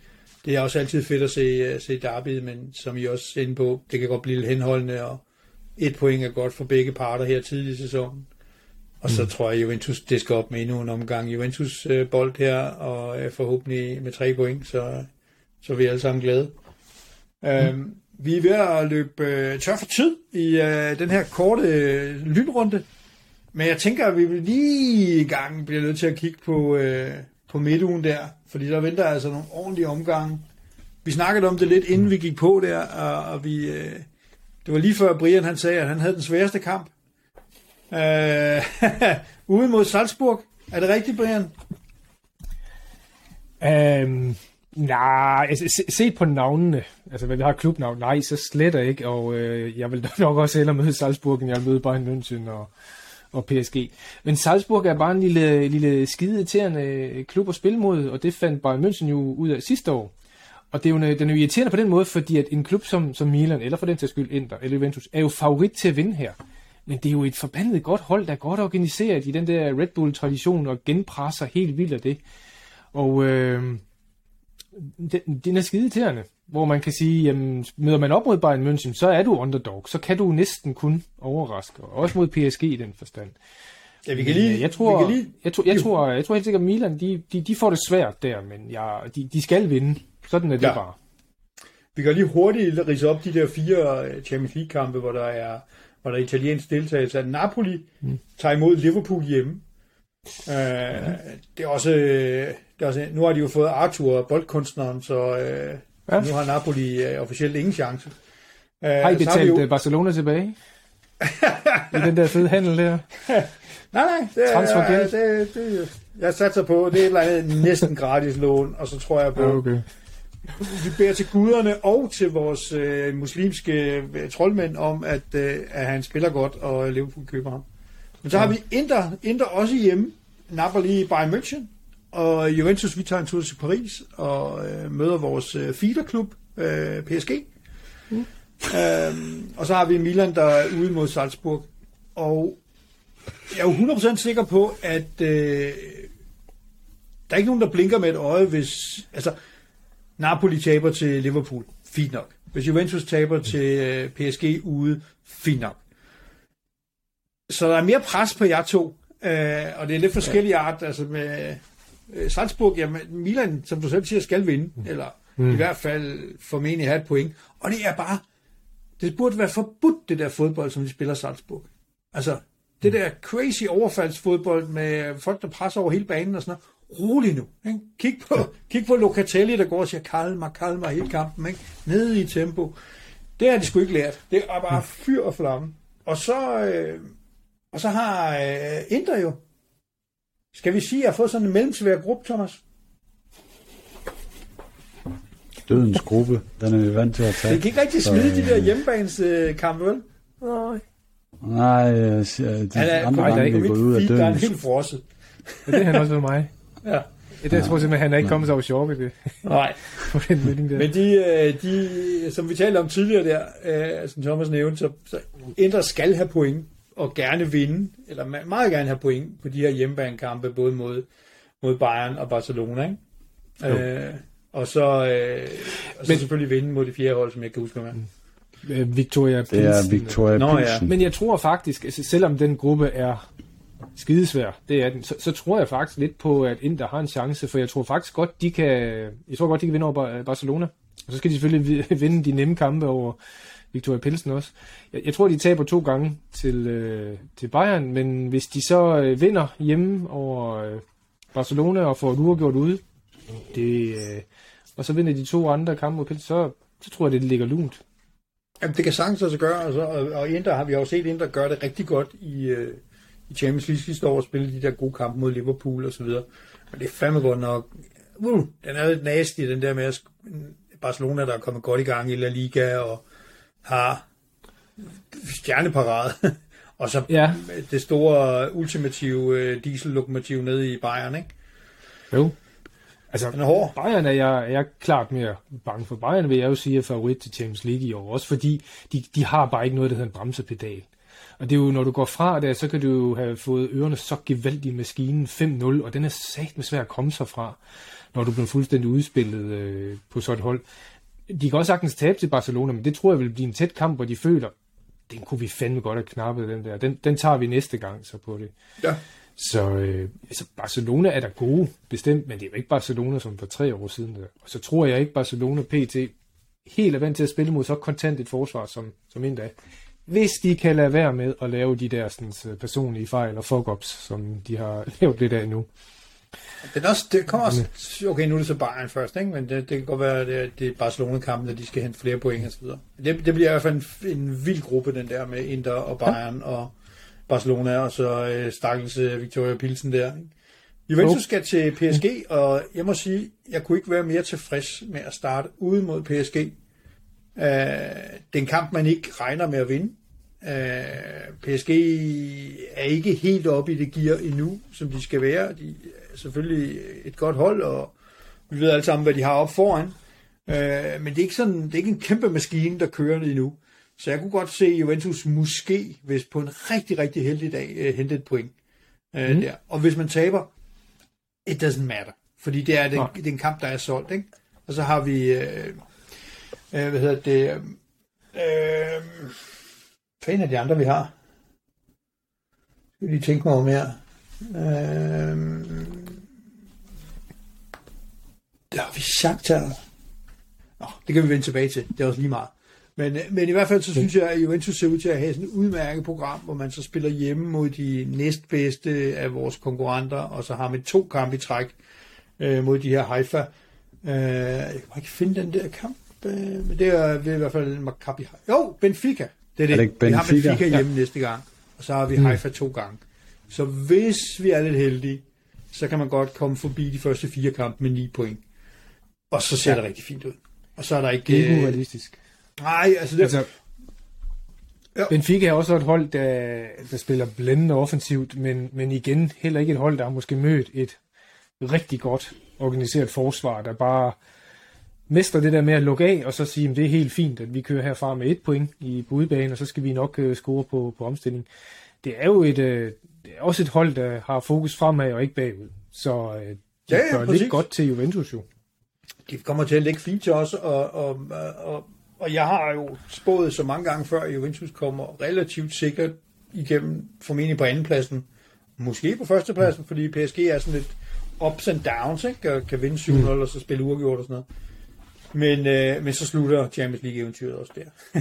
Det er også altid fedt at se, uh, se derby, men som I også er inde på, det kan godt blive lidt henholdende, og et point er godt for begge parter her tidlig i sæsonen. Og så mm. tror jeg, Juventus det skal op med endnu en omgang Juventus øh, bold her, og er forhåbentlig med tre point, så, så er vi alle sammen glade. Mm. Øhm, vi er ved at løbe øh, tør for tid i øh, den her korte øh, lynrunde, men jeg tænker, at vi lige i gang bliver nødt til at kigge på, øh, på midtugen der, fordi der venter altså nogle ordentlige omgange. Vi snakkede om det lidt, inden vi gik på der, og, og vi... Øh, det var lige før Brian han sagde, at han havde den sværeste kamp. Øh, ude mod Salzburg. Er det rigtigt, Brian? Øhm, nej, altså, se på navnene, altså hvad vi har klubnavn, nej, så slet ikke, og øh, jeg vil nok også hellere møde Salzburg, end jeg vil møde Bayern München og, og PSG. Men Salzburg er bare en lille, lille skide irriterende klub at spille mod, og det fandt Bayern München jo ud af sidste år. Og det er jo, den er jo irriterende på den måde, fordi at en klub som, som Milan, eller for den til skyld Inter, eller Juventus, er jo favorit til at vinde her. Men det er jo et forbandet godt hold, der er godt organiseret i den der Red Bull-tradition, og genpresser helt vildt af det. Og øh, den, den er skide irriterende, hvor man kan sige, jamen, møder man op mod Bayern München, så er du underdog, så kan du næsten kun overraske, også mod PSG i den forstand. Ja, vi kan lige... Jeg tror, vi kan lige... jeg, tror, jeg, tror, jeg tror helt sikkert, at Milan, de, de, de får det svært der, men jeg, de, de skal vinde. Sådan er det ja. bare. Vi kan lige hurtigt rise op de der fire øh, Champions League-kampe, hvor der er, hvor der er italiensk deltagelse. Napoli mm. tager imod Liverpool hjemme. Uh, ja. det, er også, det er også... Nu har de jo fået Arthur, boldkunstneren, så uh, ja. nu har Napoli uh, officielt ingen chance. Uh, har I betalt har jo... Barcelona tilbage? I den der fede handel der? nej, nej. Det, er, det, det, jeg satser på, det er et eller andet næsten gratis lån, og så tror jeg på, ja, okay vi beder til guderne og til vores øh, muslimske øh, troldmænd om, at, øh, at han spiller godt, og Liverpool køber ham. Men så ja. har vi Inter, Inter også hjemme, Napoli Bayern München, Og Juventus, vi tager en tur til Paris og øh, møder vores øh, feederklub, øh, PSG. Mm. Øhm, og så har vi Milan, der er ude mod Salzburg. Og jeg er jo 100% sikker på, at øh, der er ikke nogen, der blinker med et øje, hvis... Altså, Napoli taber til Liverpool. Fint nok. Hvis Juventus taber til øh, PSG ude, fint nok. Så der er mere pres på jer to, øh, og det er lidt forskellige art. Altså med øh, Salzburg, jamen Milan, som du selv siger, skal vinde, mm. eller mm. i hvert fald formentlig have et point. Og det er bare, det burde være forbudt, det der fodbold, som de spiller Salzburg. Altså, det der crazy overfaldsfodbold med folk, der presser over hele banen og sådan noget. Rolig nu. Ikke? Kig, på, ja. kig på Locatelli, der går og siger, kald mig, kald mig hele kampen. Ikke? Nede i tempo. Det har de sgu ikke lært. Det er bare fyr og flamme. Og så, øh, og så har øh, Inter jo. Skal vi sige, at jeg har fået sådan en mellemsvær gruppe, Thomas? Dødens gruppe, den er vi vant til at tage. Det kan ikke rigtig smide så, de der hjemmebanes øh, kampe, vel? Nej. Nej, jeg siger, de Han er, andre gange, vi er gået ud af feed, der er døden. en helt frosset. Men det er han også ved mig. Ja. Det, jeg tror simpelthen, han er ikke kommet sig over sjov ved det. Nej. På den melding der. Men de, øh, de, som vi talte om tidligere der, øh, som Thomas nævnte, så, så Inter skal have point, og gerne vinde, eller meget gerne have point på de her hjemmebanekampe, både mod, mod Bayern og Barcelona. Ikke? Øh, og så, øh, og så Men- selvfølgelig vinde mod de fjerde hold, som jeg kan huske, hvad Øh, Victoria Det er Pilsen. Victoria Nå, ja. Pilsen. Men jeg tror faktisk, altså, selvom den gruppe er skidesvær, det er den, så, så tror jeg faktisk lidt på, at Inter har en chance, for jeg tror faktisk godt, de kan, jeg tror godt, de kan vinde over Bar- Barcelona. Og så skal de selvfølgelig vi- vinde de nemme kampe over Victoria Pilsen også. Jeg, jeg tror, de taber to gange til, øh, til Bayern, men hvis de så øh, vinder hjemme over øh, Barcelona og får et uafgjort ude, det, øh, og så vinder de to andre kampe mod Pilsen, så, så tror jeg, det ligger lunt. Jamen, det kan sagtens også gøre, altså, og, og Inter har vi også jo set Inter gøre det rigtig godt i, øh, i Champions League sidste år, og spille de der gode kampe mod Liverpool og så videre. Men det er fandme godt nok, uh, den er lidt nasty, den der med at Barcelona, der er kommet godt i gang i La Liga, og har stjerneparade, og så Ja. det store ultimative øh, diesellokomotiv nede i Bayern, ikke? Jo. Altså, Den er hård. Bayern er jeg, er jeg klart mere bange for. Bayern vil jeg jo sige er favorit til Champions League i år. Også fordi de, de har bare ikke noget, der hedder en bremsepedal. Og det er jo, når du går fra der, så kan du jo have fået ørerne så gevaldigt i maskinen 5-0, og den er sat med svært at komme sig fra, når du bliver fuldstændig udspillet øh, på sådan et hold. De kan også sagtens tabe til Barcelona, men det tror jeg vil blive en tæt kamp, hvor de føler, den kunne vi fandme godt have knappet, den der. Den, den tager vi næste gang så på det. Ja. Så øh, altså Barcelona er der gode, bestemt, men det er jo ikke Barcelona som for tre år siden. Der. Og så tror jeg ikke, Barcelona PT helt er vant til at spille mod så kontant et forsvar som, som Inter. Hvis de kan lade være med at lave de der sådan, så personlige fejl og fuck-ups, som de har lavet lidt af nu. Den er også, det kommer også, okay, nu er det så Bayern først, ikke? men det, det kan godt være, at det, det er Barcelona-kampen, at de skal hente flere point og så videre. Det, det bliver i hvert fald en, en vild gruppe, den der med Inter og Bayern ja. og Barcelona, og så øh, stakkels øh, Victoria Pilsen der. Ikke? Juventus skal til PSG, og jeg må sige, jeg kunne ikke være mere tilfreds med at starte ude mod PSG. Øh, det er en kamp, man ikke regner med at vinde. Øh, PSG er ikke helt oppe i det gear endnu, som de skal være. De selvfølgelig et godt hold, og vi ved alle sammen, hvad de har op foran. Øh, men det er, ikke sådan, det er ikke en kæmpe maskine, der kører endnu. Så jeg kunne godt se Juventus måske, hvis på en rigtig, rigtig heldig dag, øh, hente et point. Øh, Mm. der. Og hvis man taber, it doesn't matter. Fordi det er, den, Nej. det er en kamp, der er solgt. Ikke? Og så har vi, øh, øh, hvad hedder det, øh, øh, hvad er de andre, vi har? Skal vi lige tænke mig om her. Øh, der har vi Shakhtar. Nå, det kan vi vende tilbage til. Det er også lige meget. Men, øh, men i hvert fald så synes jeg, at Juventus ser ud til at have sådan et udmærket program, hvor man så spiller hjemme mod de næstbedste af vores konkurrenter, og så har man to kampe i træk øh, mod de her Haifa. Øh, jeg kan ikke finde den der kamp, øh, men det er, er i hvert fald Maccabi. Jo, Benfica. Det er det. Er det ikke Vi har Benfica? Benfica hjemme ja. næste gang, og så har vi Haifa to gange. Så hvis vi er lidt heldige, så kan man godt komme forbi de første fire kampe med 9 point. Og så ser ja. det rigtig fint ud. Og så er der ikke... Det er ikke øh, urealistisk. Nej, altså det, Altså, Ja. Benfica er også et hold, der, der spiller blændende offensivt, men, men igen heller ikke et hold, der har måske mødt et rigtig godt organiseret forsvar, der bare mester det der med at lukke af, og så sige, at det er helt fint, at vi kører herfra med et point i budbanen, og så skal vi nok uh, score på, på omstilling. Det er jo et, uh, det er også et hold, der har fokus fremad og ikke bagud. Så uh, det Ja, ja, gør præcis. lidt godt til Juventus jo. De kommer til at lægge fint til os, og, og, og, og jeg har jo spået så mange gange før, at Juventus kommer relativt sikkert igennem, formentlig på andenpladsen, måske på førstepladsen, fordi PSG er sådan lidt ups and downs, ikke? og kan vinde 7-0 mm. og så spille uafgjort og sådan noget. Men, øh, men så slutter Champions League-eventyret også der.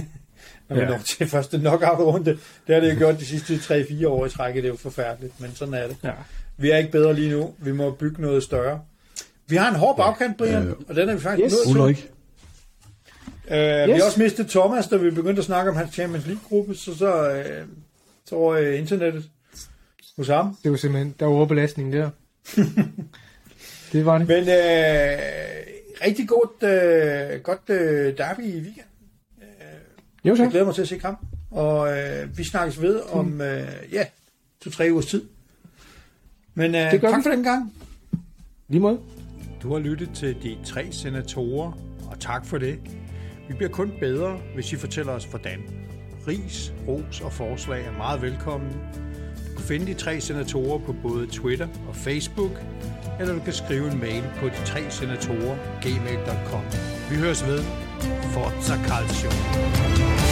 Når man Ja. når til første knockout-runde. Det har det jo gjort de sidste 3-4 år i træk, det er jo forfærdeligt, men sådan er det. Ja. Vi er ikke bedre lige nu. Vi må bygge noget større. Vi har en hård bagkant, Brian, Øh, og den er vi faktisk yes. nødt til. Ulrik, Øh, yes. Vi har også mistet Thomas, da vi begyndte at snakke om hans Champions League-gruppe, så så, øh, så over øh, internettet hos ham. Det var simpelthen, der var overbelastning der. det var det. Men øh, rigtig godt, øh, godt øh, derby i weekend. Jo Jeg så. glæder mig til at se kampen. Og øh, vi snakkes ved om, øh, ja, to-tre ugers tid. Men øh, Det gør tak vi. for den gang. Lige måde. Du har lyttet til de tre senatorer, og tak for det. Vi bliver kun bedre, hvis I fortæller os hvordan. Ris, ros og forslag er meget velkomne. Du kan finde de tre senatorer på både Twitter og Facebook, eller du kan skrive en mail på de tre senatorer gmail.com. Vi høres ved. Forza Calcio.